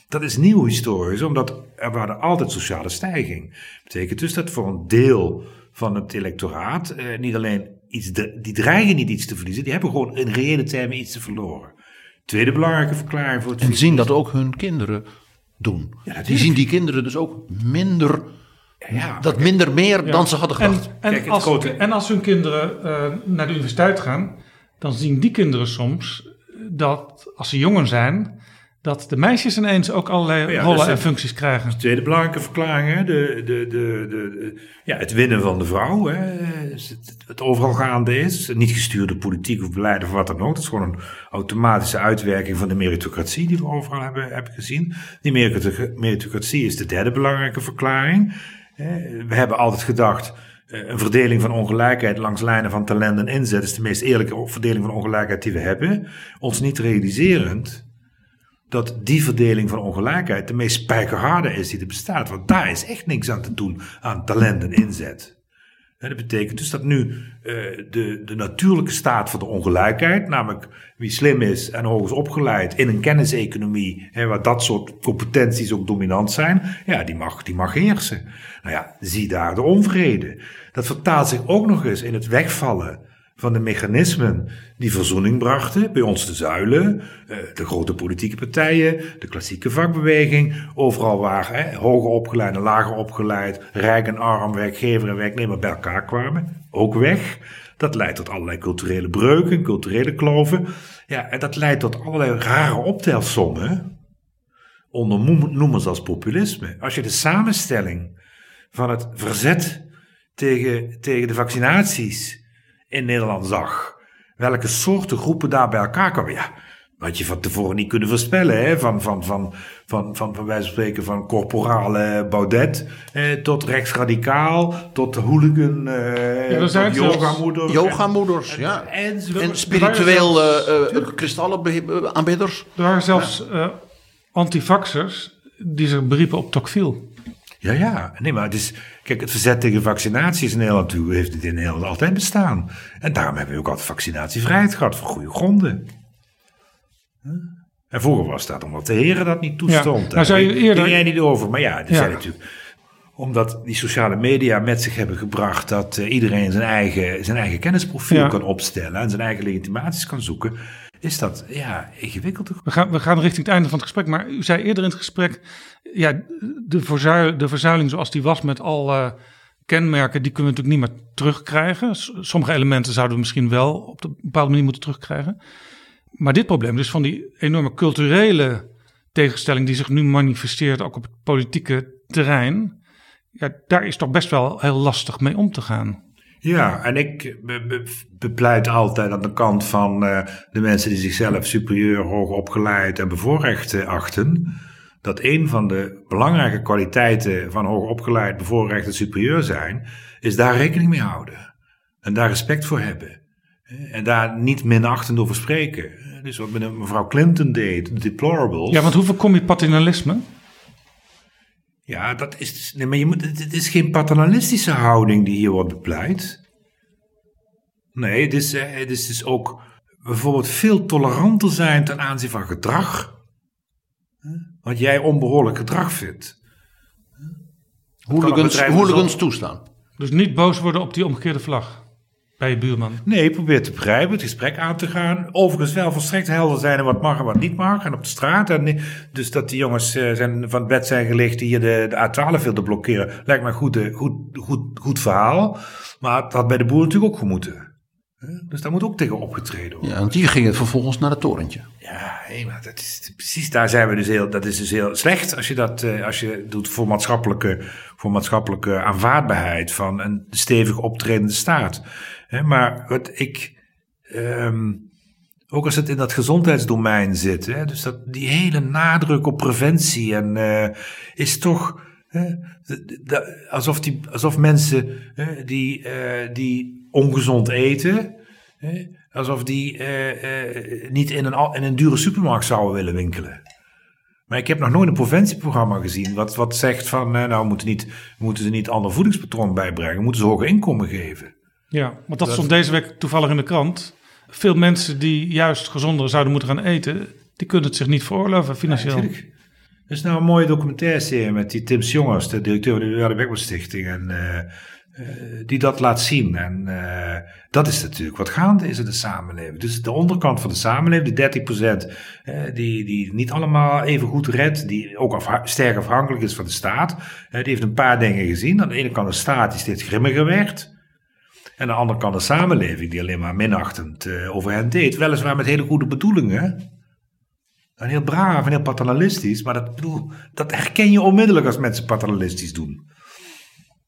Dat is nieuw historisch, omdat er waren altijd sociale stijging. Dat betekent dus dat voor een deel van het electoraat eh, niet alleen iets, die dreigen niet iets te verliezen, die hebben gewoon in reële termen iets te verloren. Tweede belangrijke verklaring voor het. En zien dat ook hun kinderen doen. Ja, die zien die kinderen dus ook minder. Ja, dat minder meer dan ze hadden gedacht. En, en, als, grote... en als hun kinderen uh, naar de universiteit gaan, dan zien die kinderen soms dat als ze jongen zijn, dat de meisjes ineens ook allerlei ja, rollen en functies krijgen. De tweede belangrijke verklaring, hè? De, de, de, de, ja, het winnen van de vrouw. Hè? Het, het overal gaande is. Niet gestuurde politiek of beleid of wat dan ook. Het is gewoon een automatische uitwerking van de meritocratie die we overal hebben, hebben gezien. Die meritocratie is de derde belangrijke verklaring. We hebben altijd gedacht, eh, een verdeling van ongelijkheid langs lijnen van talent en inzet is de meest eerlijke verdeling van ongelijkheid die we hebben. Ons niet realiserend dat die verdeling van ongelijkheid de meest spijkerharde is die er bestaat. Want daar is echt niks aan te doen aan talent en inzet. Dat betekent dus dat nu uh, de, de natuurlijke staat van de ongelijkheid, namelijk wie slim is en hoog is opgeleid in een kenniseconomie, hè, waar dat soort competenties ook dominant zijn, ja, die mag, die mag heersen. Nou ja, zie daar de onvrede. Dat vertaalt zich ook nog eens in het wegvallen van de mechanismen die verzoening brachten. Bij ons de zuilen, eh, de grote politieke partijen, de klassieke vakbeweging. Overal waar hè, hoger opgeleid en lager opgeleid, rijk en arm, werkgever en werknemer bij elkaar kwamen. Ook weg. Dat leidt tot allerlei culturele breuken, culturele kloven. Ja, en dat leidt tot allerlei rare optelsommen. Onder noemers als populisme. Als je de samenstelling van het verzet tegen, tegen de vaccinaties in Nederland zag. Welke soorten groepen daar bij elkaar kwamen. Ja, had je van tevoren niet kunnen voorspellen. Hè? Van, van, van, van, van, van wijze van spreken van corporale Baudet eh, tot rechtsradicaal, tot hooligan, eh, Ja, tot yogamoeders. Yogamoeders, ja. En, en, En spiritueel eh, eh, kristallenaanbidders. Er waren zelfs eh antivaxers die zich beriepen op Tocqueville. Ja, ja. Nee, maar het is... Kijk, het verzet tegen vaccinaties in Nederland toe heeft het in Nederland altijd bestaan. En daarom hebben we ook altijd vaccinatievrijheid gehad, voor goede gronden. Huh? En vroeger was dat omdat de heren dat niet toestond. Ja, nou, zou je Daar eerder- ging jij niet over. Maar ja, er Ja. zijn natuurlijk... Omdat die sociale media met zich hebben gebracht dat eh, iedereen zijn eigen, zijn eigen kennisprofiel Ja. kan opstellen en zijn eigen legitimaties kan zoeken, is dat ja, ingewikkeld. We gaan, we gaan richting het einde van het gesprek, maar u zei eerder in het gesprek, ja, de, verzuil, de verzuiling zoals die was met alle kenmerken, die kunnen we natuurlijk niet meer terugkrijgen. Sommige elementen zouden we misschien wel op een bepaalde manier moeten terugkrijgen. Maar dit probleem, dus van die enorme culturele tegenstelling die zich nu manifesteert, ook op het politieke terrein, ja, daar is toch best wel heel lastig mee om te gaan. Ja, en ik be- be- bepleit altijd aan de kant van eh, de mensen die zichzelf superieur, hoog opgeleid en bevoorrecht eh, achten. Dat een van de belangrijke kwaliteiten van hoog opgeleid, bevoorrecht en superieur zijn, is daar rekening mee houden. En daar respect voor hebben. Eh, En daar niet minachtend over spreken. Dus wat me- mevrouw Clinton deed, de deplorables. Ja, want hoe voorkom je paternalisme? Ja, dat is, dus- nee, maar je moet, het is geen paternalistische houding die hier wordt bepleit. Nee, het is, eh, het is dus ook bijvoorbeeld veel toleranter zijn ten aanzien van gedrag. Hè? Wat jij onbehoorlijk gedrag vindt. Hooligans, bedrijf hooligans dus toestaan. Dus niet boos worden op die omgekeerde vlag bij je buurman. Nee, probeer te begrijpen, het gesprek aan te gaan. Overigens wel volstrekt helder zijn en wat mag en wat niet mag. En op de straat. En, dus dat die jongens eh, zijn, van het bed zijn gelicht die hier de, de A12 wilden blokkeren. Lijkt me een goed, goed, goed, goed verhaal. Maar het had bij de boer natuurlijk ook gemoeten. Hè? Dus daar moet ook tegen opgetreden worden. Ja, want die gingen vervolgens naar het torentje. Ja, hé, maar dat is precies daar zijn we dus heel. Dat is dus heel slecht als je dat eh, als je doet voor maatschappelijke, voor maatschappelijke aanvaardbaarheid van een stevig optredende staat. Maar wat ik. ehm, ook als het in dat gezondheidsdomein zit, hè, dus dat, die hele nadruk op preventie en eh, is toch hè, alsof, die, alsof mensen hè, die, eh, die ongezond eten, hè, alsof die eh, niet in een, in een dure supermarkt zouden willen winkelen. Maar ik heb nog nooit een preventieprogramma gezien wat, wat zegt van, nou moeten, niet, moeten ze niet ander voedingspatroon bijbrengen, moeten ze hoger inkomen geven. Ja, want dat stond deze week toevallig in de krant. Veel mensen die juist gezonder zouden moeten gaan eten, die kunnen het zich niet veroorloven financieel. Natuurlijk. Er is nou een mooie documentaire serie met die Tim Jongers, de directeur van de Beckman Stichting, en, eh, eh, die dat laat zien. En eh, dat is natuurlijk wat gaande is in de samenleving. Dus de onderkant van de samenleving, die 30%, eh, die, die niet allemaal even goed redt, die ook afha- sterk afhankelijk is van de staat, die heeft een paar dingen gezien. Aan de ene kant de staat die steeds grimmiger werd. En aan de andere kant de samenleving die alleen maar minachtend eh, over hen deed. Weliswaar met hele goede bedoelingen. En heel braaf en heel paternalistisch. Maar dat, bedoel, dat herken je onmiddellijk als mensen paternalistisch doen.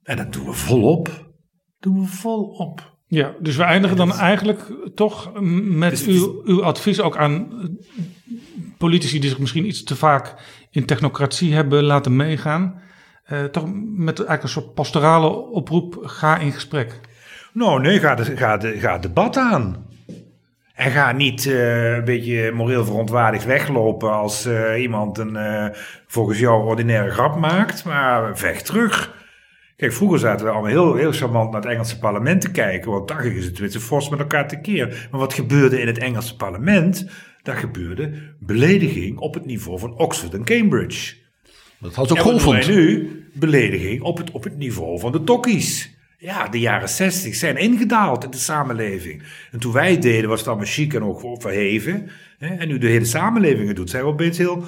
En dat doen we volop. Doen we volop. Ja, dus we eindigen dan eigenlijk toch met Dus- uw, uw advies ook aan eh, politici die zich misschien iets te vaak in technocratie hebben laten meegaan. Eh, toch met eigenlijk een soort pastorale oproep, ga in gesprek. Nou, nee, ga, de, ga, de, ga het debat aan. En ga niet eh, een beetje moreel verontwaardigd weglopen als eh, iemand een eh, volgens jou ordinaire grap maakt, maar vecht terug. Kijk, vroeger zaten we allemaal heel, heel charmant naar het Engelse parlement te kijken, want daar gingen ze tenminste fors met elkaar tekeer. Maar wat gebeurde in het Engelse parlement? Daar gebeurde belediging op het niveau van Oxford en Cambridge. Dat had ook En golvend. wij nu? Belediging op het, op het niveau van de tokkies. Ja, de jaren zestig zijn ingedaald in de samenleving. En toen wij deden was het allemaal chic en ook verheven. Hè? En nu de hele samenleving het doet, zijn we opeens heel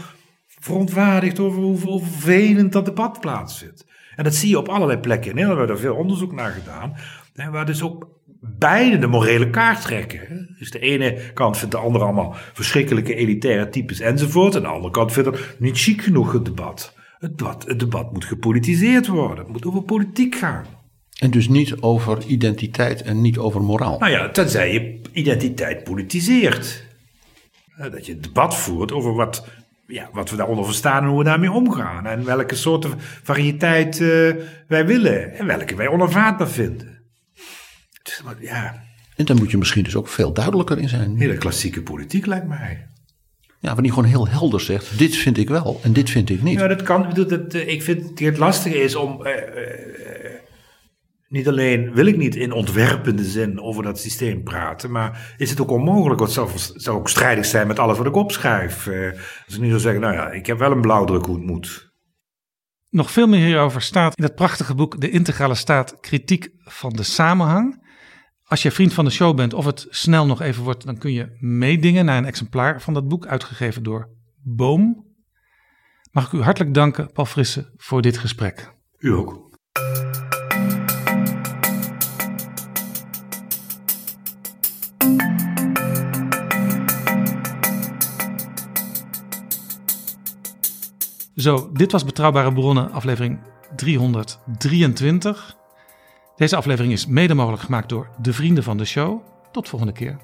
verontwaardigd over hoe, vervelend dat debat plaatsvindt. En dat zie je op allerlei plekken. In Nederland hebben we daar veel onderzoek naar gedaan. Hè, waar dus ook beide de morele kaart trekken. Dus de ene kant vindt de andere allemaal verschrikkelijke elitaire types enzovoort. En de andere kant vindt het niet chic genoeg het debat. Het debat, het debat moet gepolitiseerd worden. Het moet over politiek gaan. En dus niet over identiteit en niet over moraal. Nou ja, tenzij je identiteit politiseert. Dat je debat voert over wat, ja, wat we daaronder verstaan en hoe we daarmee omgaan. En welke soorten variëteit uh, wij willen en welke wij onervaarbaar vinden. Dus, ja. En dan moet je misschien dus ook veel duidelijker in zijn. Hele klassieke politiek lijkt mij. Ja, wanneer je gewoon heel helder zegt: dit vind ik wel en dit vind ik niet. Ja, dat kan. Dat, dat, ik vind het lastige is om. Uh, uh, niet alleen wil ik niet in ontwerpende zin over dat systeem praten, maar is het ook onmogelijk? Het zou, zou ook strijdig zijn met alles wat ik opschrijf. Uh, als ik nu zou zeggen, nou ja, ik heb wel een blauwdruk hoe het moet. Nog veel meer hierover staat in het prachtige boek De Integrale Staat, Kritiek van de Samenhang. Als je vriend van de show bent of het snel nog even wordt, dan kun je meedingen naar een exemplaar van dat boek, uitgegeven door Boom. Mag ik u hartelijk danken, Paul Frisse, voor dit gesprek. U ook. Zo, dit was Betrouwbare Bronnen, aflevering 323. Deze aflevering is mede mogelijk gemaakt door de vrienden van de show. Tot volgende keer.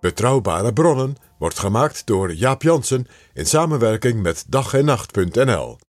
Betrouwbare Bronnen wordt gemaakt door Jaap Jansen in samenwerking met dag en nacht.nl.